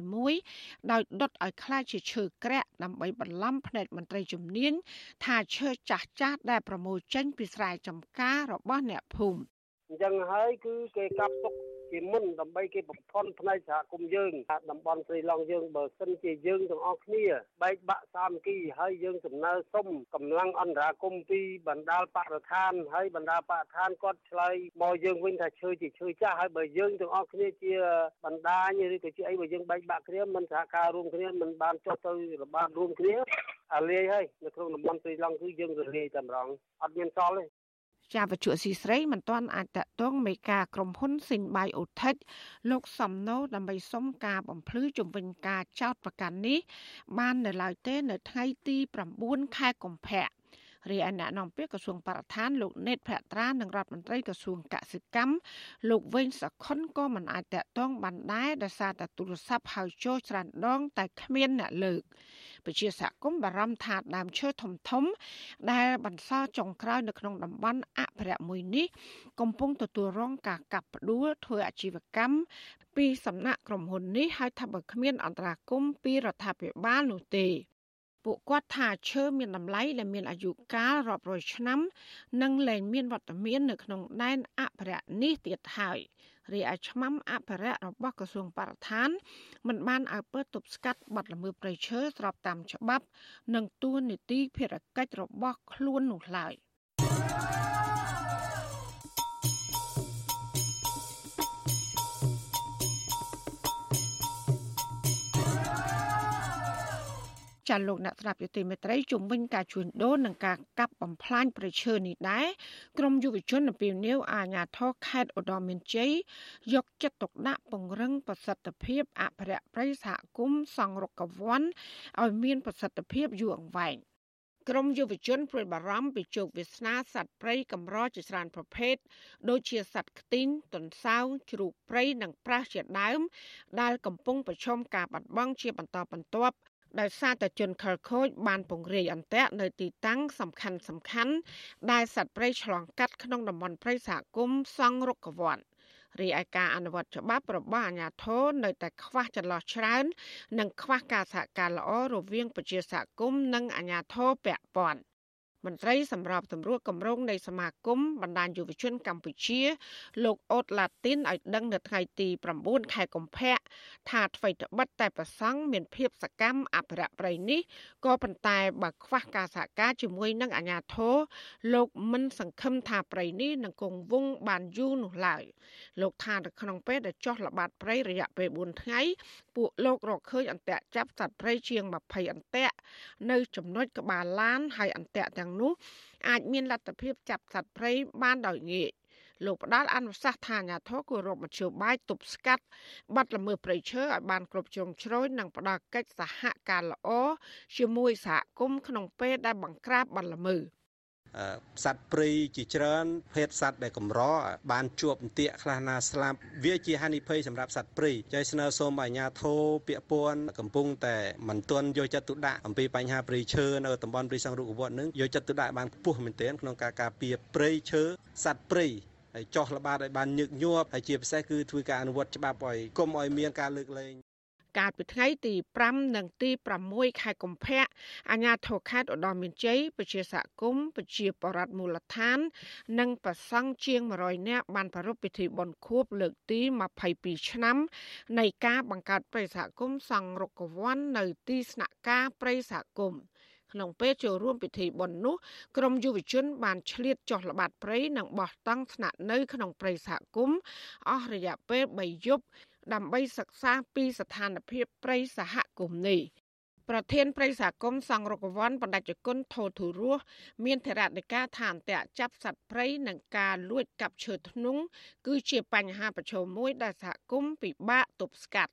2021ដោយដុតឲ្យខ្លាចជាឈើក្រាក់ដើម្បីបន្លំភ្នែកមន្ត្រីជំនាញថាឈើចាស់ចាស់ដែលប្រមូលចេញពីស្រែចម្ការរបស់អ្នកភូមិអញ្ចឹងហើយគឺគេកាប់ទុក ជាមុនដើម្បីគេបំផន់ផ្នែកសហគមន៍យើងតំបន់ស្រីឡង់យើងបើសិនជាយើងទាំងអស់គ្នាបែកបាក់សាមគ្គីហើយយើងសំណើសុំកម្លាំងអន្តរាគមពីបណ្ដាលបរិស្ថានហើយបណ្ដាលបរិស្ថានគាត់ឆ្លើយមកយើងវិញថាឈើជាឈើចាស់ហើយបើយើងទាំងអស់គ្នាជាបណ្ដាញឬក៏ជាអីបើយើងបែកបាក់គ្នាមិនសហការរួមគ្នាមិនបានចុះទៅរបាតរួមគ្នាអាលាយហើយនៅក្នុងតំបន់ស្រីឡង់គឺយើងរលាយតែម្ដងអត់មានសល់ទេ ជាវជុស៊ីស្រីមិនទាន់អាចតតងមេការក្រុមហ៊ុនស៊ីនបៃអូថិចលោកសំណូដើម្បីសុំការបំភ្លឺជំវិញការចោតប្រកាន់នេះ បាននៅឡើយទេ នៅថ្ងៃទី9ខែកុម្ភៈ រីឯអ្នកនាំពាក្យក្រសួងបរិស្ថានលោកណេតភក្ត្រានិងរដ្ឋមន្ត្រីក្រសួងកសិកម្មលោកវិញសខុនក៏មិនអាចតតងបានដែរដោយសារតែទូរស័ព្ទហៅចូលច្រើនដងតែគ្មានអ្នកលើកពជាសហគមន៍បារម្ភថាដើមឈើធំធំ ដែលបន្សល់ចុងក្រោយនៅក្នុងតំបន់អភិរក្សមួយនេះ កំពុងទទួលរងការកាប់ផ្ដួលធ្វើអាជីវកម្មពីសំណាក់ក្រុមហ៊ុននេះហើយថាបើគ្មានអន្តរាគមពីរដ្ឋាភិបាលនោះទេ ពួកគាត់ថាឈើមានតម្លៃដែលមានអាយុកាលរាប់រយឆ្នាំ និងលែងមានវត្តមាននៅក្នុងដែនអភិរក្សនេះទៀតហើយរីឯឆ្មាំអភិរក្សរបស់ក្រសួងបរិស្ថានមិនបានឲ្យពើទប់ស្កាត់បាត់ល្មើសព្រៃឈើស្របតាមច្បាប់ និងទួនាទីភារកិច្ចរបស់ខ្លួននោះឡើយ។ ចាលោកអ្នកស្ដាប់យុតិមេត្រីជំវិញការជួញដូរនិងការកាប់បំផ្លាញប្រឈើនេះដែរក្រមយុវជននៅពីនីវអាញាធរខេត្តឧត្តរមានជ័យយកចិត្តទុកដាក់ពង្រឹងប្រសិទ្ធភាពអភិរក្សព្រៃសហគមន៍សង្រុកវ័នឲ្យមានប្រសិទ្ធភាពយូរអង្វែងក្រមយុវជនព្រួយបារម្ភពីជោគវាសនាសត្វព្រៃកម្រជាច្រើនប្រភេទដូចជាសត្វខ្ទីងទន្សោងជ្រូកព្រៃនិងប្រាសជាដើម ដែលកំពុងប្រឈមការបាត់បង់ជាបន្តបន្ទាប់ ដោយសារតែជនខិលខូចបានពង្រាយអន្តៈនៅទីតាំងសំខាន់សំខាន់ដែលសត្វព្រៃឆ្លងកាត់ក្នុងតំបន់ព្រៃសហគមន៍សង់រុក្ខវ័នរីឯការអនុវត្តច្បាប់របស់អាជ្ញាធរនៅតែខ្វះចន្លោះច្រើន និងខ្វះការសហការល្អរវាងប្រជាសហគមន៍និងអាជ្ញាធរពាក់ព័ន្ធ មន្ត្រីសម្របសម្រួលគម្រោងនៃសមាគមបណ្ដាញយុវជនកម្ពុជាលោកអូតឡាទីនឲ្យដឹងនៅថ្ងៃទី9ខែកុម្ភៈថាអ្វីត្បិតតែប្រសង់មានភាពសកម្មអភិរក្សព្រៃនេះក៏ប៉ុន្តែបើខ្វះការសហការជាមួយនឹងអាជ្ញាធរលោកមិនសង្ឃឹមថាព្រៃនេះនឹងគង់វង្សបានយូរនោះឡើយលោកថានៅក្នុងពេលដែលចោះល្បាតព្រៃរយៈពេល4ថ្ងៃពួកលោករកឃើញអន្ទាក់ចាប់សត្វព្រៃជាង20អន្ទាក់នៅចំណុចក្បាលឡានហើយអន្ទាក់ទាំងនោះអាចមានលទ្ធភាពចាប់សត្វព្រៃបានដោយងាយលោកផ្ដាល់អនុសាសន៍ថាអាញាធរគោរពមធ្យោបាយទប់ស្កាត់បាត់ល្មើសព្រៃឈើឲ្យបានគ្រប់ជ្រុងជ្រោយនិងផ្ដល់កិច្ចសហការល្អជាមួយសហគមន៍ក្នុងពេលដែលបង្ក្រាបបាត់ល្មើស សត្វព្រៃជាច្រើនភេទសត្វដែលកម្របានជាប់អន្ទាក់ខ្លះណាស្លាប់វាជាហានិភ័យសម្រាប់សត្វព្រៃចៃស្នើសូមអាជ្ញាធរពាក់ព័ន្ធកំពុងតែមិនទាន់យកចិត្តទុកដាក់អំពីបញ្ហាព្រៃឈើនៅតំបន់ព្រៃសង់រុក្ខវ័តនឹងយកចិត្តទុកដាក់បានខ្ពស់មែនទែនក្នុងការការពារព្រៃឈើសត្វព្រៃហើយចោះល្បាតឲ្យបានញឹកញាប់ហើយជាពិសេសគឺធ្វើការអនុវត្តច្បាប់ឲ្យកុំឲ្យមានការលើកលែង កាលពីថ្ងៃទី5និងទី6ខែកុម្ភៈអាជ្ញាធរខេត្តឧត្តរមានជ័យប្រជាសហគមន៍ប្រជាបរតមូលដ្ឋាន និងប្រសង់ជាង100នាក់បានប្រារព្ធពិធីបុណ្យខួបលើកទី22ឆ្នាំ នៃការបង្កើតប្រិយសហគមន៍សង្រុកវ័ននៅទីស្នាក់ការប្រិយសហគមន៍ក្នុងពេលចូលរួមពិធីបុណ្យនោះក្រមយុវជន បានឆ្លៀតចុះល្បាតព្រៃនិងបោះតង់ស្នាក់នៅក្នុងព្រៃសហគមន៍អស់រយៈពេល3យប់ ដើម្បីសិក្សាពីស្ថានភាពព្រៃសហគមន៍នេះប្រធានប្រិយសហគមន៍សង្រុកវ័នបណ្ឌិតគុណថោធុរស់មានធរណិកាថាអន្តៈចាប់សត្វព្រៃនិងការលួចកាប់ឈើធ្នង់គឺជាបញ្ហាប្រឈមមួយដែលសហគមន៍ពិបាកទប់ស្កាត់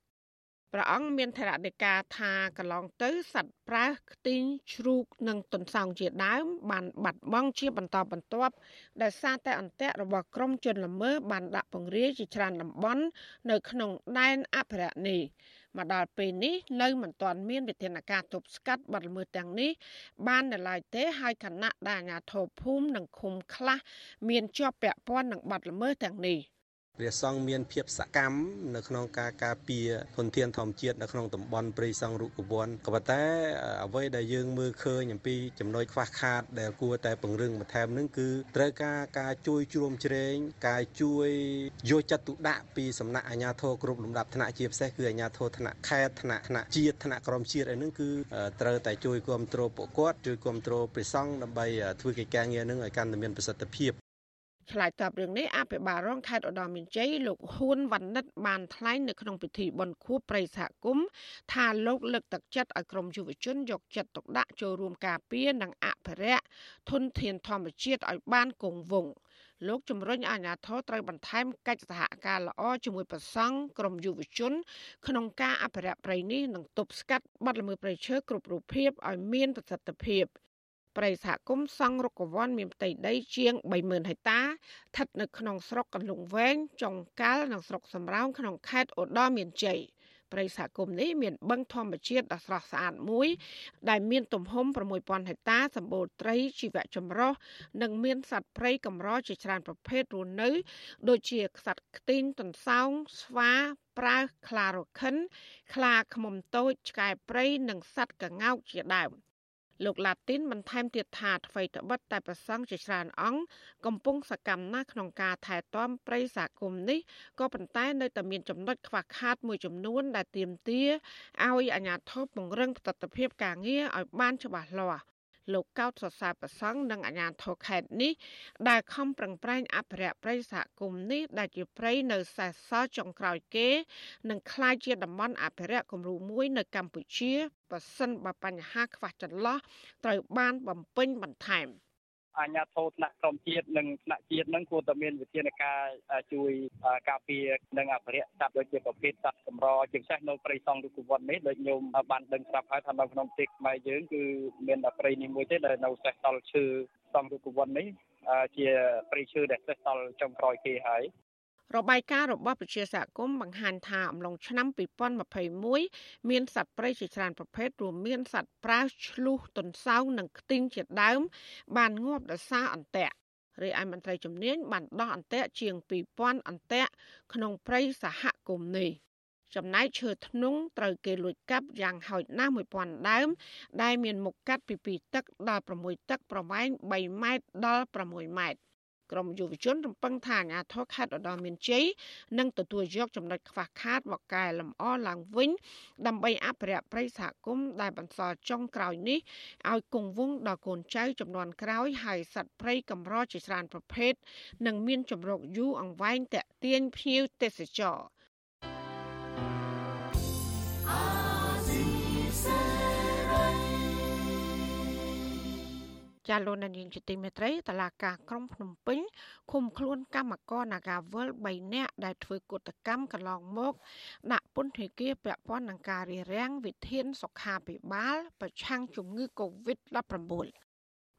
ព្រះអង្គមានថរណិកាថាកន្លងទៅសត្វប្រើសខ្ទីងជ្រូកនិងទន្សោងជាដើម បានបាត់បង់ជាបន្តបន្ទាប់ដោយសារតែអន្ទាក់របស់ក្រុមជនល្មើសបានដាក់ពង្រាយជាច្រើនតំបន់នៅក្នុងដែនអភិរក្សនេះមកដល់ពេលនេះនៅមិនទាន់មានវិធានការទប់ស្កាត់បទល្មើសទាំងនេះបាននៅឡើយទេហើយគណៈដែលអាជ្ញាធរភូមិនិងឃុំខ្លះមានជាប់ពាក់ព័ន្ធនឹងបទល្មើសទាំងនេះ។ ព្រះសង្ឃមានភាពសកម្មនៅក្នុងការការពារធនធានធម្មជាតិនៅក្នុងតំបន់ព្រៃសង់រុក្ខវ័នក៏ប៉ុន្តែអ្វីដែលយើងមើលឃើញអំពីចំណុចខ្វះខាតដែលគួរតែពង្រឹងបន្ថែមនឹងគឺត្រូវការការជួយជ្រោមជ្រែងការជួយយកចិត្តទុកដាក់ពីសំណាក់អាជ្ញាធរគ្រប់លំដាប់ថ្នាក់ជាពិសេសគឺអាជ្ញាធរថ្នាក់ខេត្តថ្នាក់ថ្នាក់ជាតិថ្នាក់ក្រមជាតិអីហ្នឹងគឺត្រូវតែជួយគ្រប់គ្រងពួកគាត់ជួយគ្រប់គ្រងព្រះសង្ឃដើម្បីធ្វើកិច្ចការងារនឹងឲ្យកាន់តែមានប្រសិទ្ធភាព ឆ្លើយតបរឿងនេះអភិបាលរងខេត្តឧត្តរមានជ័យលោកហ៊ួនវណ្ណិតបានថ្លែងនៅក្នុងពិធីបុណ្យខួបប្រិយសហគមន៍ថាលោកលើកទឹកចិត្តឲ្យក្រមយុវជនយកចិត្តទុកដាក់ចូលរួមការពារនិងអភិរក្សធនធានធម្មជាតិឲ្យបានគង់វង្សលោកជំរុញអាជ្ញាធរត្រូវបន្ថែមកិច្ចសហការល្អជាមួយប្រសង់ក្រមយុវជន ក្នុងការអភិរក្សព្រៃនេះនិងទប់ស្កាត់បទល្មើសព្រៃឈើគ្រប់រូបភាពឲ្យមានប្រសិទ្ធភាព។ ព្រៃសហគមន៍សង់រុក្ខវ័នមានផ្ទៃដីជាង30000ហិកតាស្ថិតនៅក្នុងស្រុកកន្លងវែងចុងកាល់និងស្រុកសំរោងក្នុងខេត្តឧត្តរមានជ័យព្រៃសហគមន៍នេះមានបឹងធម្មជាតិដ៏ស្រស់ស្អាតមួយ ដែលមានទំហំ6000ហិកតាសម្បូរត្រីជីវៈចម្រុះនិងមានសត្វព្រៃកម្រជាច្រើនប្រភេទរស់នៅ ដូចជាសត្វខ្ទីងទន្សោងស្វាប្រើខ្លារខិនខ្លាឃ្មុំតូចឆ្កែព្រៃនិងសត្វកង្កោកជាដើម លោកឡាទីនបន្ថែមទៀតថាអ្វីត្បិតតែប្រសង់ជាច្រើនអង្គកំពុងសកម្មណាស់ក្នុងការថែទាំព្រៃសហគមន៍នេះក៏ប៉ុន្តែនៅតែមានចំណុចខ្វះខាតមួយចំនួនដែលទាមទារឲ្យអាជ្ញាធរពង្រឹងប្រតិបត្តិការងារឲ្យបានច្បាស់លាស់ លោកកោតសរសើរប្រសង់និងអាជ្ញាធរខេត្តនេះដែលខំប្រឹងប្រែងអភិរក្សព្រៃសហគមន៍នេះដែលជាព្រៃនៅសេសសល់ចុងក្រោយគេនិងក្លាយជាតំបន់អភិរក្សគំរូមួយនៅកម្ពុជាបើសិនបើបញ្ហាខ្វះចន្លោះត្រូវបានបំពេញបន្ថែម។ អាជ្ញាធរថ្នាក់ក្រមជាតិនិងថ្នាក់ជាតិនឹងគួរតែមានវិធានការជួយការពារនិងអភិរក្សសត្វដូចជាប្រភេទសត្វកម្រជាពិសេសនៅព្រៃសង់រុក្ខវ័ននេះដូចញោមបានដឹងស្រាប់ហើយថានៅក្នុងប្រទេសខ្មែរយើងគឺមានតែព្រៃនេះមួយទេដែលនៅសេសសល់ឈើសង់រុក្ខវ័ននេះជាព្រៃឈើដែលសេសសល់ចុងក្រោយគេហើយ របាយការណ៍របស់ប្រជាសហគមន៍បង្ហាញថាអំឡុងឆ្នាំ2021មានសត្វព្រៃជាច្រើនប្រភេទរួមមានសត្វប្រើឆ្លុះទន្សោងនិងខ្ទីងជាដើម បានងាប់ដោយសារអន្ទាក់រាយឯមន្ត្រីជំនាញបានដោះអន្ទាក់ជាង2000អន្ទាក់ក្នុងព្រៃសហគមន៍នេះចំណែកឈើធ្នង់ត្រូវគេលួចកាប់យ៉ាងហោចណាស់1000ដើម ដែលមានមុខកាត់ពី2ទឹកដល់6ទឹកប្រវែង3ម៉ែត្រដល់6ម៉ែត្រ ក្រមយុវជនរំពឹងថាអាជ្ញាធរខេត្តឧត្តរមានជ័យនឹងទទួលយកចំណុចខ្វះខាតមកកែលម្អឡើងវិញដើម្បីអភិរក្សព្រៃសហគមន៍ដែលបន្សល់ចុងក្រោយនេះឲ្យគង់វង្សដល់កូនចៅចំនួនក្រោយហើយសត្វព្រៃកម្រជាច្រើនប្រភេទនឹងមានចម្រុកយូរអង្វែងតាក់ទាញភ្ញៀវទេសចរ ចាលោកនាងជាទីមេត្រីតឡាការក្រុងភ្នំពេញឃុំខ្លួនកម្មករ Nagavel 3នាក់ដែលធ្វើកុតកម្មកន្លងមក ដាក់ពន្ធនាគារពាក់ព័ន្ធនឹងការរារាំងវិធានសុខាភិបាល ប្រឆាំងជំងឺ Covid-19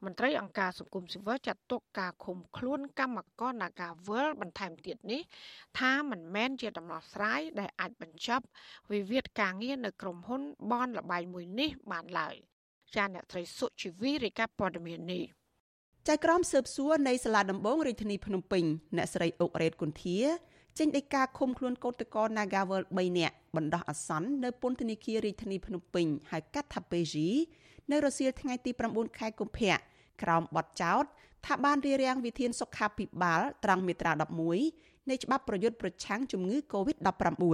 មន្ត្រីអង្គការសង្គមស៊ីវិលចាត់ទុកការឃុំខ្លួនកម្មករ Nagavel បន្ថែមទៀតនេះ ថាមិនមែនជាដំណោះស្រាយដែលអាចបញ្ចប់វិវាទការងារនៅក្រុមហ៊ុនបនលបែងមួយនេះបានឡើយ ចាអ្នកត្រីសុជីវីរាយការណ៍ព័ត៌មាននេះចៅក្រមស៊ើបសួរនៃសាលាដំបងរាជធានីភ្នំពេញអ្នកស្រីអុករ៉េតគុន្ធាចេញដីកាឃុំខ្លួនកោតក្រ Nagavel 3នាក់បណ្ដោះអាសន្ននៅពន្ធនាគាររាជធានីភ្នំពេញហៅកាត់ថា PG នៅរសៀលថ្ងៃទី9ខែកុម្ភៈក្រោមបទចោទថាបានរារាំងវិធានសុខាភិបាលត្រង់មាត្រា11នៃច្បាប់ប្រយុទ្ធប្រឆាំងជំងឺ Covid-19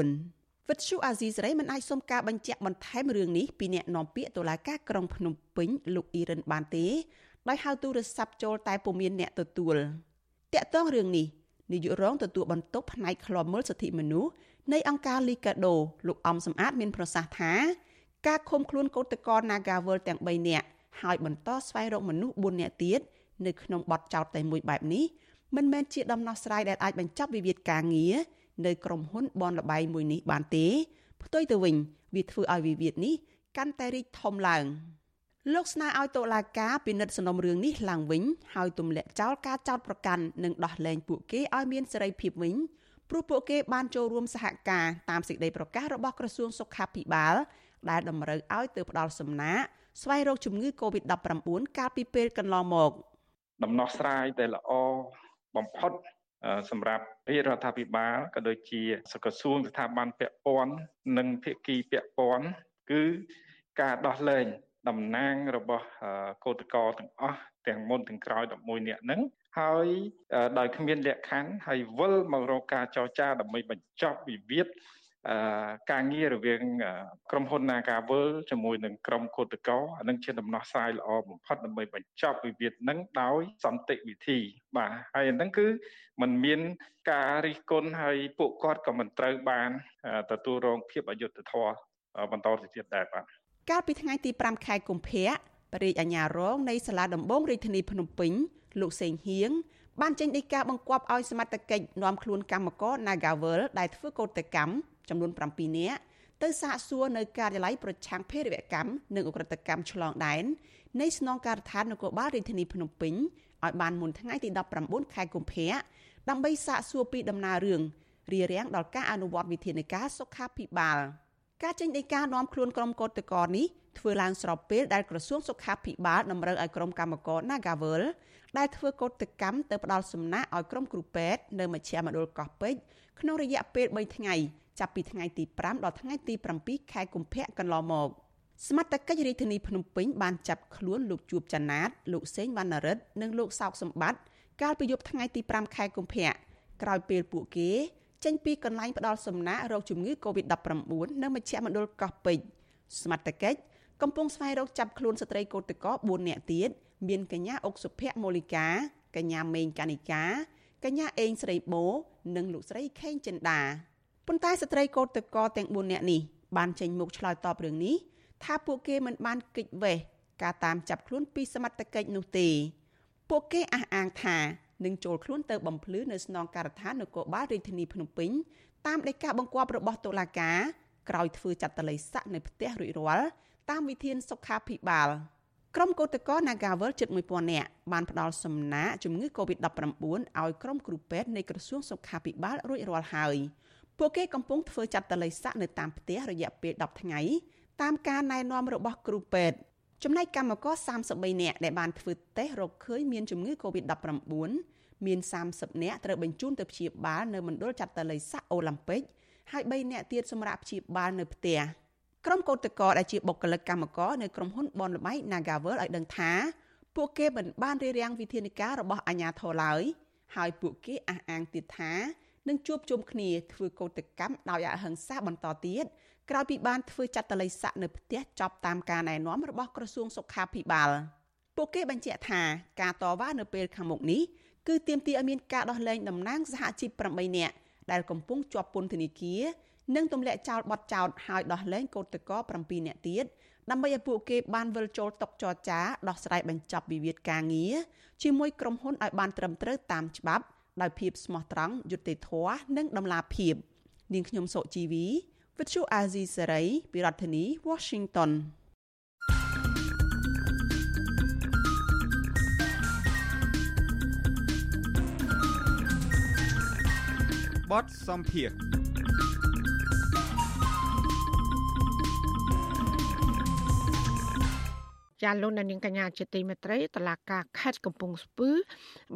វិទ្យុអាស៊ីសេរីមិនអាចសុំការបញ្ជាក់បន្ថែមរឿងនេះពីអ្នកនាំពាក្យតុលាការក្រុងភ្នំពេញលោកអ៊ីរ៉ានបានទេដោយហៅទូរស័ព្ទចូលតែពុំមានអ្នកទទួលតាក់ទងរឿងនេះនាយករងទទួលបន្ទុកផ្នែកឃ្លាំមើលសិទ្ធិមនុស្សនៃអង្គការ Liga do លោកអំសំអាតមានប្រសាសន៍ថាការឃុំខ្លួនកោតក្រ Nagawal ទាំង3នាក់ហើយបន្តស្វែងរកមនុស្ស4នាក់ទៀតនៅក្នុងបទចោទតែមួយបែបនេះមិនមែនជាដំណោះស្រាយដែលអាចបញ្ចប់វិវាទការងារ នៅក្រុមហ៊ុនបនលបែងមួយនេះបានទេ ផ្ទុយទៅវិញវាធ្វើឲ្យវិវាទនេះកាន់តែរីកធំឡើងលោកស្នើឲ្យតុលាការពិនិត្យសំណុំរឿងនេះឡើងវិញហើយទម្លាក់ចោលការចោទប្រកាន់និងដោះលែងពួកគេឲ្យមានសេរីភាពវិញព្រោះពួកគេបានចូលរួមសហការតាមសេចក្តីប្រកាសរបស់ក្រសួងសុខាភិបាល ដែលតម្រូវឲ្យទៅផ្ដល់សំណាកស្វែងរកជំងឺ Covid-19 កាលពីពេលកន្លងមក ដំណោះស្រាយដែលល្អបំផុត សម្រាប់រាជរដ្ឋាភិបាលក៏ដូចជាសកសួងស្ថាប័នពាក់ព័ន្ធនិងភាគីពាក់ព័ន្ធគឺការដោះលែងតំណាងរបស់កោតក្រទាំងអស់ទាំងមុនទាំងក្រោយ11នាក់ហ្នឹងហើយដោយគ្មានលក្ខខណ្ឌហើយវិលមករកការចរចាដើម្បីបញ្ចប់វិវាទ ការងាររវាងក្រុមហ៊ុន Nagavel ជាមួយនឹងក្រុមកោតក្រអានឹងជាដំណោះស្រាយល្អបំផុតដើម្បីបញ្ចប់វិវាទនឹងដោយសន្តិវិធី បាទហើយអានឹងគឺมันមានការរិះគន់ហើយពួកគាត់ក៏មិនត្រូវបានទទួលរងភាពអយុត្តិធម៌បន្តទៅទៀតដែរបាទកាលពីថ្ងៃទី5ខែកុម្ភៈបរិយាអាញារងនៃសាលាដំបងរាជធានីភ្នំពេញលោកសេងហៀងបានចេញដីកាបង្គាប់ឲ្យសមត្ថកិច្ចនាំខ្លួនកម្មករ Nagavel ដែលធ្វើកោតកម្ម ចំនួន7នាក់ទៅសាកសួរនៅការិយាល័យប្រឆាំងភេរវកម្មនិងអ ுக ្រិតកម្មឆ្លងដែននៃស្នងការដ្ឋាននគរបាលរាជធានីភ្នំពេញឲ្យបានមុនថ្ងៃទី19ខែកុម្ភៈដើម្បីសាកសួរពីដំណើររឿងរារាំងដល់ការអនុវត្តវិធានការសុខាភិបាលការចេញដីកានាំខ្លួនក្រុមកោតក្រនេះធ្វើឡើងស្របពេលដែលក្រសួងសុខាភិបាលតម្រូវឲ្យក្រុមកម្មករ Nagavel ដែលធ្វើកោតកម្មទៅផ្ដាល់សំណាក់ឲ្យក្រុមគ្រូពេទ្យនៅមជ្ឈមណ្ឌលកោះពេជ្រក្នុងរយៈពេល3ថ្ងៃ ចាប់ពីថ្ងៃទី5ដល់ថ្ងៃទី7ខែកុម្ភៈកន្លងមកសមត្ថកិច្ចរាជធានីភ្នំពេញបានចាប់ខ្លួនលោកជួបចនាតលោកសេងវណ្ណរិទ្ធនិងលោកសោកសម្បត្តិកាលពីយប់ថ្ងៃទី5ខែកុម្ភៈក្រោយពេលពួកគេ ចេញពីកន្លែងផ្ដល់សំណាក់រោគជំងឺ Covid-19 នៅមជ្ឈមណ្ឌលកោះពេជ្រសមត្ថកិច្ចកំពុងស្វែងរកចាប់ខ្លួនស្ត្រីកោតក្រ4នាក់ទៀតមានកញ្ញាអុកសុភ័ក្រមូលីកាកញ្ញាមេងកានិកាកញ្ញាអេងស្រីបូនិងលោកស្រីខេងចិន្តា ប៉ុន្តែស្ត្រីកោតតកទាំង4នាក់នេះបានចេញមុខឆ្លើយតបរឿងនេះថាពួកគេមិនបានគិតវេះការតាមចាប់ខ្លួនពីសមត្ថកិច្ចនោះទេពួកគេអះអាងថានឹងចូលខ្លួនទៅបំភ្លឺនៅស្នងការដ្ឋាននគរបាលរាជធានីភ្នំពេញតាមដីកាបង្គាប់របស់តុលាការក្រោយធ្វើចាត់តល័យស័កនៅផ្ទះរួចរាល់តាមវិធានសុខាភិបាលក្រុមកោតក្រ Nagavel ជិត1000នាក់បានផ្ដល់សំណាកជំងឺ Covid-19 ឲ្យក្រុមគ្រូពេទ្យនៃក្រសួងសុខាភិបាលរួចរាល់ហើយ ពួកគេកំពុងធ្វើចាត់តល័យស័កនៅតាមផ្ទះរយៈពេល10ថ្ងៃតាមការណែនាំរបស់គ្រូពេទ្យចំណែកកម្មករ33នាក់ដែលបានធ្វើតេស្តរកឃើញមានជំងឺ Covid-19 មាន30នាក់ត្រូវបញ្ជូនទៅព្យាបាលនៅមណ្ឌលចាត់តល័យស័កអូឡ িম্প ិកហើយ3នាក់ទៀតសម្រាប់ព្យាបាលនៅផ្ទះក្រុមកោតក្រដែលជាបុគ្គលិកកម្មករនៅក្រុមហ៊ុនបនលបៃ Nagavel ឲ្យដឹងថាពួកគេមិនបានរៀបរៀងវិធានការរបស់អាជ្ញាធរឡើយហើយពួកគេអះអាងទៀតថា នឹងជួបជុំគ្នាធ្វើកោតកម្មដោយអហិង្សាបន្តទៀតក្រោយពីបានធ្វើចាត់តល័យស័កនៅផ្ទះចប់តាមការណែនាំរបស់ក្រសួងសុខាភិបាលពួកគេបញ្ជាក់ថាការតវ៉ានៅពេលខាងមុខនេះគឺទាមទារឲ្យមានការដោះលែងតំណាងសហជីព8នាក់ដែលកំពុងជាប់ពន្ធនាគារនិងទម្លាក់ចោលបទចោទហើយដោះលែងកោតក្រ7នាក់ទៀតដើម្បីឲ្យពួកគេបានវិលចូលតុចរចាដោះស្រាយបញ្ចប់វិវាទការងារជាមួយក្រុមហ៊ុនឲ្យបានត្រឹមត្រូវតាមច្បាប់ ដោយភាពស្មោះត្រង់យុត្តិធម៌និងតម្លាភាពនាងខ្ញុំសុជីវីវិទ្យុអាស៊ីសេរីពីរដ្ឋធានី Washington បទសំភារ ចាលោកនាងកញ្ញាជាទីមេត្រីតឡាការខេត្តកំពង់ស្ពឺ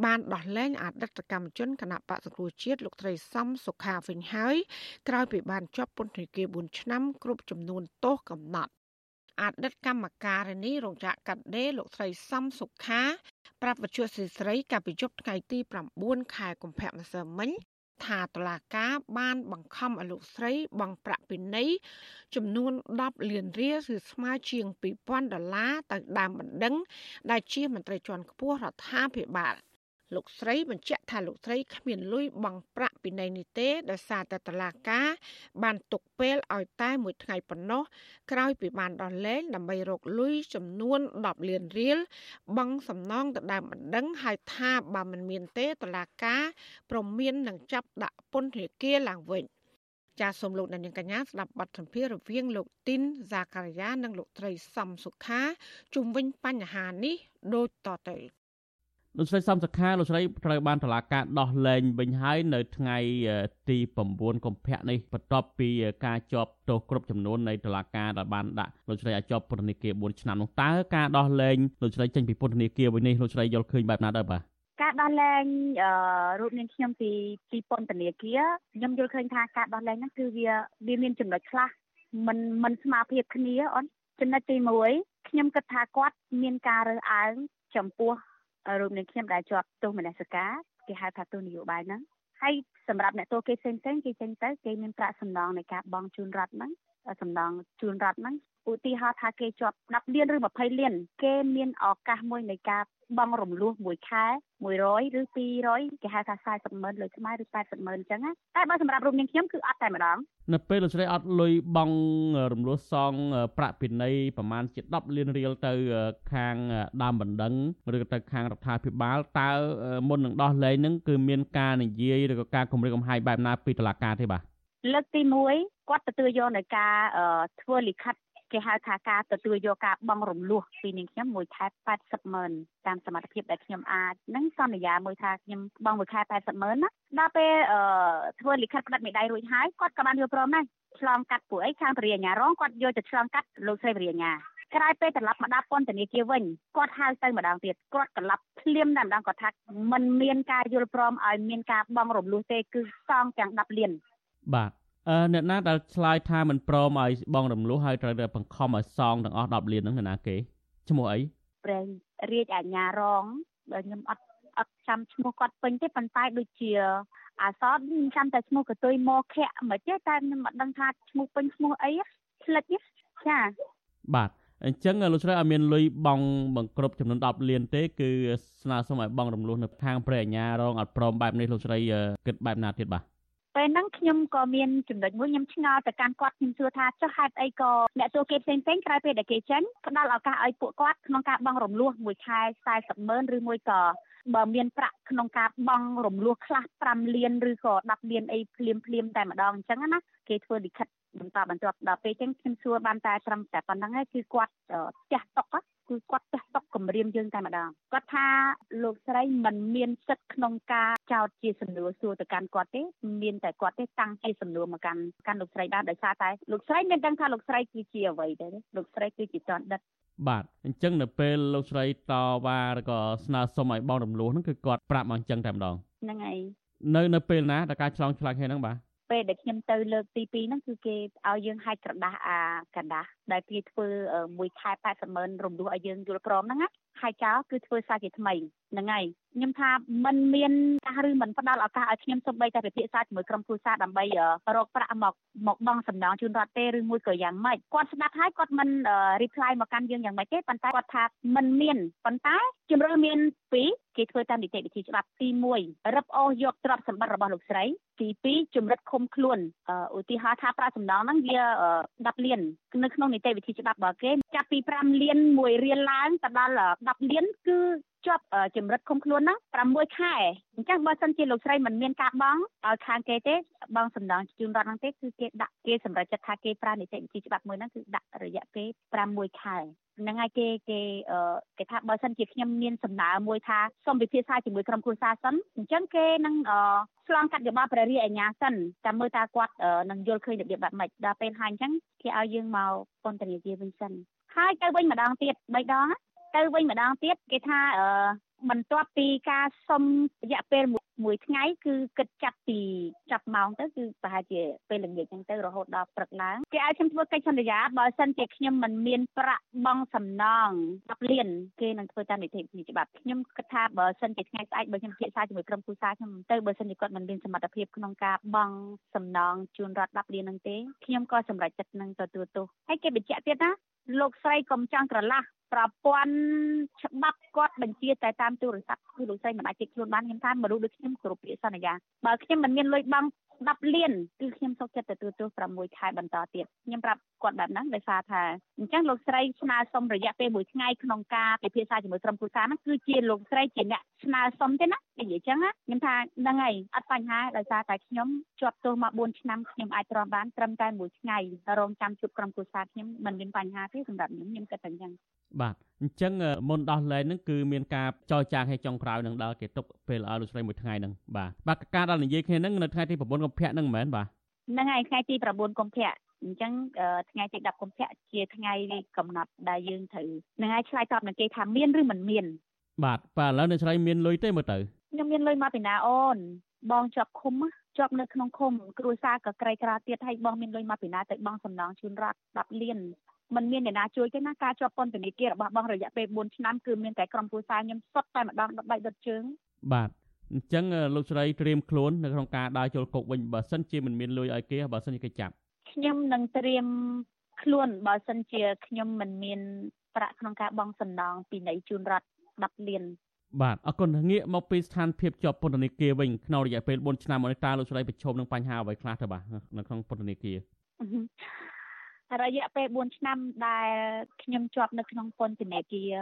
បានដោះលែងអតីតកម្មជនគណៈបកសង្គ្រោះជាតិលោកត្រីសំសុខាវិញហើយក្រោយពីបានជាប់ពន្ធនាគារ4ឆ្នាំគ្រប់ចំនួនទោសកំណត់អតីតកម្មការនេះរោងចក្រកាត់ដេរលោកស្រីសំសុខាប្រាប់វិទ្យុស្រីស្រីកាលពីយប់ថ្ងៃទី9ខែកុម្ភៈម្សិលមិញ ថាតឡាការបានបង្ខំឲ្យលោកស្រីបង់ប្រាក់ពិន័យចំនួន10លានរៀលឬស្មើជាង2000ដុល្លារទៅដើមបណ្ដឹងដែលជាមន្ត្រីជាន់ខ្ពស់រដ្ឋាភិបាល លោកស្រីបញ្ជាក់ថាលោកស្រីគ្មានលុយបង់ប្រាក់ពីនៃនេះទេដោយសារតែតឡាការបានទុកពេលឲ្យតែមួយថ្ងៃប៉ុណ្ណោះក្រោយពីបានដោះលែងដើម្បីរកលុយចំនួន10លានរៀលបង់សំណងទៅដើមបណ្ដឹងហើយថាបើមិនមានទេតឡាការប្រមាននឹងចាប់ដាក់ពន្ធនាគារឡើងវិញចាសសូមលោកអ្នកនាងកញ្ញាស្ដាប់បទសម្ភាសន៍រវាងលោកទីនហ្សាការីយ៉ានិងលោកត្រីសំសុខាជុំវិញបញ្ហានេះដូចតទៅ លោកស្រីសំសខាលោកស្រីត្រូវបានតឡាការដោះលែងវិញហើយនៅថ្ងៃទី9កុម្ភៈនេះបន្ទាប់ពីការជាប់ទោសគ្រប់ចំនួននៃតឡាការដែលបានដាក់លោកស្រីឲ្យជាប់ពន្ធនាគារ4ឆ្នាំនោះតើការដោះលែងលោកស្រីចេញពីពន្ធនាគារវិញនេះលោកស្រីយល់ឃើញបែបណាដែរបាទការដោះលែងរូបនាងខ្ញុំពីពីពន្ធនាគារខ្ញុំយល់ឃើញថាការដោះលែងហ្នឹងគឺវាវាមានចំណុចខ្លះมันมันស្មារភាពគ្នាអូនចំណុចទី1ខ្ញុំគិតថាគាត់មានការរើសអើងចំពោះ រូបនាងខ្ញុំដែលជាប់ទោសមនសិការគេហៅថាទោសនយោបាយហ្នឹងហើយសម្រាប់អ្នកទោសគេផ្សេងផ្សេងគេចេញទៅគេមានប្រាក់សំណងនៃការបង់ជូនរដ្ឋហ្នឹង សំណងជូនរដ្ឋហ្នឹងឧទាហរណ៍ថាគេជាប់10លានឬ20លានគេមានឱកាសមួយនៃការបង់រំលោះមួយខែ100ឬ200គេហៅថា40ម៉ឺនលុយខ្មែរឬ80ម៉ឺនអញ្ចឹងណាតែបើសម្រាប់រូបនាងខ្ញុំគឺអត់តែម្ដងនៅពេលលោកស្រីអត់លុយបង់រំលោះសងប្រាក់ពិន័យប្រមាណជា10លានរៀលទៅខាងដើមបណ្ដឹងឬទៅខាងរដ្ឋាភិបាលតើមុននឹងដោះលែងនឹងគឺមានការនិយាយឬក៏ការគម្រាមកំហែងបែបណាពីតុលាការទេបាទ លើកទី1គាត់ទទួលយកនៅការធ្វើលិខិតគេហៅថាការទទួលយកការបង់រំលោះពីនាងខ្ញុំមួយខែ80ម៉ឺនតាមសមត្ថភាពដែលខ្ញុំអាចនឹងសន្យាមួយថាខ្ញុំបង់មួយខែ80ម៉ឺនណាដល់ពេលអឺធ្វើលិខិតផ្តិតមេដៃរួចហើយគាត់ក៏បានយល់ព្រមដែរឆ្លងកាត់ពួកអីខាងបរិញ្ញារងគាត់យកទៅឆ្លងកាត់លោកស្រីបរិញ្ញាក្រោយពេលត្រឡប់មកដល់ពន្ធនាគារវិញគាត់ហៅទៅម្ដងទៀតគាត់ត្រឡប់ភ្លាមតែម្ដងគាត់ថាมันមានការយល់ព្រមឲ្យមានការបង់រំលោះទេគឺសងទាំង10លានបាទ អឺអ្នកណាដែលឆ្លើយថាមិនព្រមឲ្យបងរំលោះហើយត្រូវតែបង្ខំឲ្យសងទាំងអស់10លានហ្នឹងអ្នកណាគេឈ្មោះអីប្រេងរាជអាញារងបើខ្ញុំអត់អត់ចាំឈ្មោះគាត់ពេញទេប៉ុន្តែដូចជាអាសតខ្ញុំចាំតែឈ្មោះកតុយមកខៈមិនទេតែខ្ញុំអត់ដឹងថាឈ្មោះពេញឈ្មោះអីឆ្លិចចាបាទអញ្ចឹងលោកស្រីឲ្យមានលុយបងបង្គ្រប់ចំនួន10លានទេគឺស្នើសុំឲ្យបងរំលោះនៅខាងព្រះអាញារងអត់ព្រមបែបនេះលោកស្រីគិតបែបណាទៀតបាទ ពេលហ្នឹងខ្ញុំក៏មានចំណុចមួយខ្ញុំឆ្ងល់ទៅកាន់គាត់ខ្ញុំសួរថាចុះហេតុអីក៏អ្នកទូគេផ្សេងផ្សេងក្រោយពេលដែលគេចេញផ្ដល់ឱកាសឲ្យពួកគាត់ក្នុងការបង់រំលោះមួយខែ40ម៉ឺនឬមួយក៏បើមានប្រាក់ក្នុងការបង់រំលោះខ្លះ5លានឬក៏10លានអីភ្លាមភ្លាមតែម្ដងអញ្ចឹងណាគេធ្វើលិខិត បន្តបន្ទាប់ដល់ពេលអញ្ចឹងខ្ញុំសួរបានតែត្រឹមតែប៉ុណ្្នឹងឯងគឺគាត់ផ្ទះតុកគឺគាត់ផ្ទះតុកគម្រាមយើងតែម្ដងគាត់ថាលោកស្រីមិនមានសិទ្ធិក្នុងការចោទជាសំណួរសួរទៅកាន់គាត់ទេមានតែគាត់ទេតាំងជាសំណួរមកកាន់កាន់លោកស្រីបានដោយសារតែលោកស្រីមានដឹងថាលោកស្រីគឺជាអ្វីទេលោកស្រីគឺជាតនដិតបាទអញ្ចឹងនៅពេលលោកស្រីតវ៉ាឬក៏ស្នើសុំឲ្យបងរំលោះហ្នឹងគឺគាត់ប្រាប់មកអញ្ចឹងតែម្ដងហ្នឹងហើយនៅនៅពេលណាដែលការឆ្លងឆ្លាក់ហ្នឹងបាទ ពេលដែលខ្ញុំទៅលើកទី2ហ្នឹងគឺគេឲ្យយើងហាច់ក្រដាស់អាកដាស់ដែលគេធ្វើមួយខែ80ម៉ឺនរំលោះឲ្យយើងយល់ព្រមហ្នឹងណា ហើយចោលគឺធ្វើសារជាថ្មីហ្នឹងហើយខ្ញុំថាมันមានការឬมันផ្ដល់ឱកាសឲ្យខ្ញុំសូម្បីតែពិភាក្សាជាមួយក្រុមគ្រួសារដើម្បីរកប្រាក់មកមកបង់សំណងជូនរដ្ឋទេឬមួយក៏យ៉ាងម៉េចគាត់ស្ដាប់ហើយគាត់មិន reply មកកាន់យើងយ៉ាងម៉េចទេប៉ុន្តែគាត់ថាมันមានប៉ុន្តែជំរឿមានពីរគេធ្វើតាមនីតិវិធីច្បាប់ទី1រឹបអូសយកទ្រព្យសម្បត្តិរបស់លោកស្រីទី2ជំរិតឃុំខ្លួនឧទាហរណ៍ថាប្រាក់សំណងហ្នឹងវា10លាននៅក្នុងនីតិវិធីច្បាប់របស់គេ ចាប់ពី5លាន1រៀលឡើងទៅដល់10លានគឺ ជាប់ចម្រិតឃុំខ្លួនហ្នឹង6ខែអញ្ចឹងបើសិនជាលោកស្រីមិនមានការបង់ឲ្យខាងគេទេបង់សំណងជូនរដ្ឋហ្នឹងទេគឺគេដាក់គេសម្រេចចិត្តថាគេប្រើនីតិវិធីច្បាប់មួយហ្នឹងគឺដាក់រយៈពេល6ខែហ្នឹងហើយគេគេគេថាបើសិនជាខ្ញុំមានសំណើមួយថាសូមពិភាក្សាជាមួយក្រុមគ្រួសារសិនអញ្ចឹងគេនឹងឆ្លងកាត់យោបល់ព្រះរាជអាជ្ញាសិនតែមើលតើគាត់នឹងយល់ឃើញរបៀបបែបម៉េចដល់ពេលហើយអញ្ចឹងគេឲ្យយើងមកពន្ធនាគារវិញសិនហើយទៅវិញម្ដងទៀត3ដង ទៅវិញម្ដងទៀតគេថាអឺបន្ទាប់ពីការសុំរយៈពេលមួយថ្ងៃគឺគិតចាប់ពីចាប់ម៉ោងទៅគឺប្រហែលជាពេលល្ងាចហ្នឹងទៅរហូតដល់ព្រឹកឡើងគេឲ្យខ្ញុំធ្វើកិច្ចសន្យាបើសិនជាខ្ញុំមិនមានប្រាក់បង់សំណង10លានគេនឹងធ្វើតាមនីតិវិធីច្បាប់ខ្ញុំគិតថាបើសិនជាថ្ងៃស្អែកបើខ្ញុំពិភាក្សាជាមួយក្រុមគ្រួសារខ្ញុំទៅបើសិនជាគាត់មិនមានសមត្ថភាពក្នុងការបង់សំណងជូនរដ្ឋ10លានហ្នឹងទេខ្ញុំក៏សម្រេចចិត្តនឹងទទួលទោសហើយគេបញ្ជាក់ទៀតណា លោកស្រីកុំចង់ក្រឡះប្រព័ន្ធច្បាប់គាត់បញ្ជាតែតាមទូរស័ព្ទគឺលោកស្រីមិនអាចជិះខ្លួនបានខ្ញុំថាមនុស្សដូចខ្ញុំគ្រប់ពាក្យសន្យាបើខ្ញុំមិនមានលុយបង់10លានគឺខ្ញុំសុខចិត្តទទួលទោស6ខែបន្តទៀតខ្ញុំប្រាប់គាត់បែបហ្នឹងដោយសារថាអញ្ចឹងលោកស្រីស្នើសុំរយៈពេល1ថ្ងៃក្នុងការពិភាក្សាជាមួយក្រុមគ្រួសារហ្នឹងគឺជាលោកស្រីជាអ្នកស្នើសុំទេណា និយាយអញ្ចឹងណាខ្ញុំថាហ្នឹងហើយអត់បញ្ហាដោយសារតែខ្ញុំជាប់ទោសមក4ឆ្នាំខ្ញុំអាចទ្រាំបានត្រឹមតែ1ថ្ងៃរងចាំជួបក្រុមគ្រួសារខ្ញុំមិនមានបញ្ហាទេសម្រាប់ខ្ញុំខ្ញុំគិតតែអញ្ចឹងបាទអញ្ចឹងមុនដោះលែងហ្នឹងគឺមានការចរចាឲ្យចុងក្រោយនឹងដល់គេទុកពេលឲ្យលោកស្រីមួយថ្ងៃហ្នឹងបាទបាទការដល់និយាយគ្នាហ្នឹងនៅថ្ងៃទី9កុម្ភៈហ្នឹងមែនបាទហ្នឹងហើយថ្ងៃទី9កុម្ភៈអញ្ចឹងថ្ងៃទី10កុម្ភៈជាថ្ងៃកំណត់ដែលយើងត្រូវនឹងឲ្យឆ្លើយតបនឹងគេថាមានឬមិនមានបាទបាទឥឡូវអ្នកស្រីមានលុយទេមើលទៅ ខ្ញុំមានលុយមកពីណាអូន បងជាប់ឃុំជាប់នៅក្នុងឃុំគ្រួសារក៏ក្រីក្រទៀតហើយបងមានលុយមកពីណាទៅបងសំណងជូនរដ្ឋ10លានมันមានអ្នកណាជួយទេណាការជាប់ពន្ធនាគាររបស់បងរយៈពេល4ឆ្នាំគឺមានតែក្រុមគ្រួសារខ្ញុំសុទ្ធតែម្ដងដុតដៃដុតជើងបាទអញ្ចឹងលោកស្រីត្រៀមខ្លួននៅក្នុងការដើរចូលគុកវិញបើសិនជាមិនមានលុយឲ្យគេបើសិនជាគេចាប់ខ្ញុំនឹងត្រៀមខ្លួនបើសិនជាខ្ញុំមិនមានប្រាក់ក្នុងការបង់សំណងពីនៃជូនរដ្ឋ10លាន បាទអរគុណងាកមកពីស្ថានភាពជាប់ពន្ធនាគារវិញក្នុងរយៈពេល4ឆ្នាំមកនេះតើលោកស្រីប្រឈមនឹងបញ្ហាអ្វីខ្លះទៅបាទនៅក្នុងពន្ធនាគាររយៈពេល4ឆ្នាំដែលខ្ញុំជាប់នៅក្នុងពន្ធនាគារ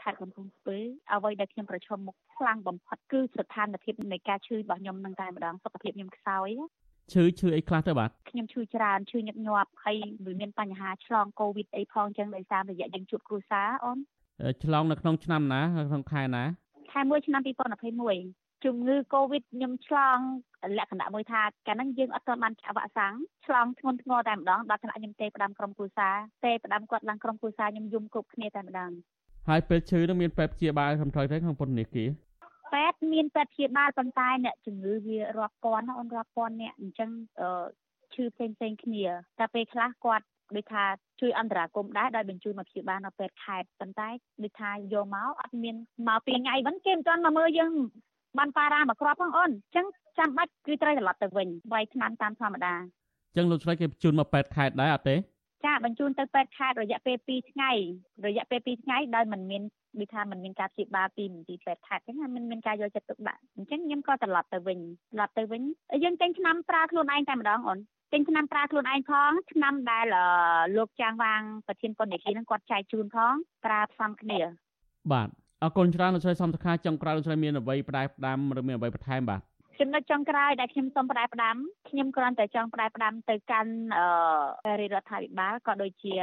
ខេត្តកំពង់ស្ពឺអ្វីដែលខ្ញុំប្រឈមមុខខ្លាំងបំផុតគឺស្ថានភាពនៃការឈឺរបស់ខ្ញុំនឹងតែម្ដងសុខភាពខ្ញុំខ្សោយឈឺឈឺអីខ្លះទៅបាទខ្ញុំឈឺច្រើនឈឺញឹកញាប់ហើយមានបញ្ហាឆ្លងកូវីដអីផងចឹងដោយសាររយៈយើងជួបគ្រួសារអូនឆ្លងនៅក្នុងឆ្នាំណាក្នុងខែណា ខែ1ឆ្នាំ2021ជំងឺ Covid ខ្ញុំឆ្លងលក្ខណៈមួយថាកាលហ្នឹងយើងអត់ទាន់បានចាក់វ៉ាក់សាំងឆ្លងធ្ងន់ធ្ងរតែម្ដងដល់ថ្នាក់ខ្ញុំទេផ្ដាំក្រុមគ្រួសារទេផ្ដាំគាត់ឡើងក្រុមគ្រួសារខ្ញុំយំគ្រប់គ្នាតែម្ដងហើយពេលឈឺនឹងមានពេទ្យព្យាបាលត្រឹមត្រូវទេក្នុងពន្ធនាគារពេទ្យមានពេទ្យព្យាបាលប៉ុន្តែអ្នកជំងឺវារាប់ពាន់អូនរាប់ពាន់អ្នកអញ្ចឹងឈឺផ្សេងផ្សេងគ្នាតែពេលខ្លះគាត់ ដូចថាជួយអន្តរាគមដែរដោយបញ្ជូនមកព្យាបាលនៅពេទ្យខេត្តប៉ុន្តែដូចថាយកមកអត់មានមកពីថ្ងៃវិញគេមិនទាន់មកមើលយើងបានប៉ារ៉ាមកគ្រាប់ផងអូនអញ្ចឹងចាំបាច់គឺត្រូវត្រឡប់ទៅវិញវាយថ្នាំតាមធម្មតាអញ្ចឹងលោកស្រីគេបញ្ជូនមកពេទ្យខេត្តដែរអត់ទេចាបញ្ជូនទៅពេទ្យខេត្តរយៈពេល2ថ្ងៃរយៈពេល2ថ្ងៃដោយមិនមានដូចថាមិនមានការព្យាបាលពីមន្ទីរពេទ្យខេត្តអញ្ចឹងមិនមានការយកចិត្តទុកដាក់អញ្ចឹងខ្ញុំក៏ត្រឡប់ទៅវិញត្រឡប់ទៅវិញយើងទិញថ្នាំប្រើខ្លួនឯងតែម្ដងអូន ទិញថ្នាំប្រើខ្លួនឯងផងថ្នាំដែលលោកចាងវាងប្រធានពន្ធនាគារនឹងគាត់ចែកជូនផងប្រើផ្សំគ្នា បាទអរគុណច្រើនលោកស្រីសំសខាចុងក្រោយលោកស្រីមានអ្វីផ្ដាយផ្ដាំឬមានអ្វីបន្ថែមបាទចំណុចចុងក្រោយដែលខ្ញុំសូមផ្ដាយផ្ដាំខ្ញុំគ្រាន់តែចង់ផ្ដាយផ្ដាំទៅកាន់អឺរាជរដ្ឋាភិបាលក៏ដូចជា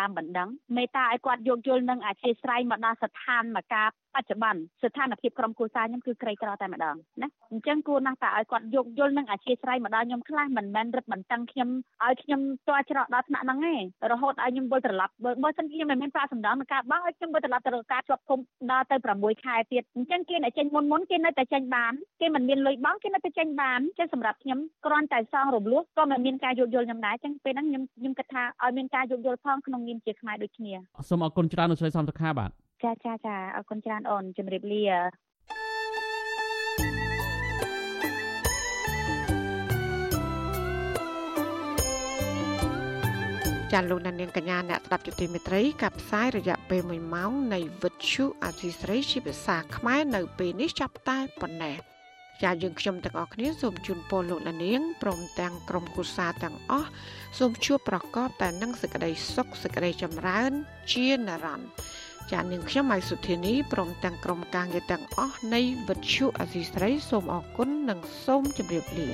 ដើមបណ្ដឹងមេត្តាឲ្យគាត់យោគយល់និងអធិស្ឋានមកដល់ស្ថានភាព បច្ចុប្បន្នស្ថានភាពក្រុមគ្រួសារខ្ញុំគឺក្រីក្រតែម្ដងណាអញ្ចឹងគួរណាស់តែឲ្យគាត់យោគយល់និងអធិស្ឋានមកដល់ខ្ញុំខ្លះមិនមែនរឹតបន្តឹងខ្ញុំឲ្យខ្ញុំតွားច្រកដល់ថ្នាក់ហ្នឹងទេរហូតឲ្យខ្ញុំវិលត្រឡប់បើបើសិនខ្ញុំមិនមានប្រាក់សម្ដងក្នុងការបងឲ្យខ្ញុំវិលត្រឡប់ទៅរកការជាប់ឃុំដល់ទៅ6ខែទៀតអញ្ចឹងគេអ្នកចេញមុនមុនគេនៅតែចេញបានគេមិនមានលុយបងគេនៅតែចេញបានអញ្ចឹងសម្រាប់ខ្ញុំគ្រាន់តែសងរំលោះក៏មិនមានការយោគយល់ខ្ញុំដែរអញ្ចឹងពេលហ្នឹងខ្ញុំខ្ញុំគិតថាឲ្យមានការយោគយល់ផងក្នុងនាមជាខ្មែរដូចគ្នាសូមអរគុណច្រើនលោកស្រីសំតខាបាទ ចាចាចាអរគុណច្រើនអូនជំរាបលាចាលោកនាងកញ្ញាអ្នកស្ដាប់យុតិមេត្រីកັບផ្សាយរយៈពេល1ម៉ោងនៃវិទ្យុអាស៊ីស្រីជាភាសាខ្មែរនៅពេលនេះចាប់តែប៉ុណ្ណេះចាយើងខ្ញុំទាំងអស់គ្នាសូមជូនពរលោកនាងព្រមទាំងក្រុមគូសាទាំងអស់សូមជួបប្រកបតែនឹងសេចក្តីសុខសេចក្តីចម្រើន ជានិរន្តរ៍ ចានាងខ្ញុំម៉ៃសុធានីព្រមទាំងក្រុមការងារទាំងអស់នៃវិទ្យុអាស៊ីស្រីសូមអរគុណនិងសូមជម្រាបលា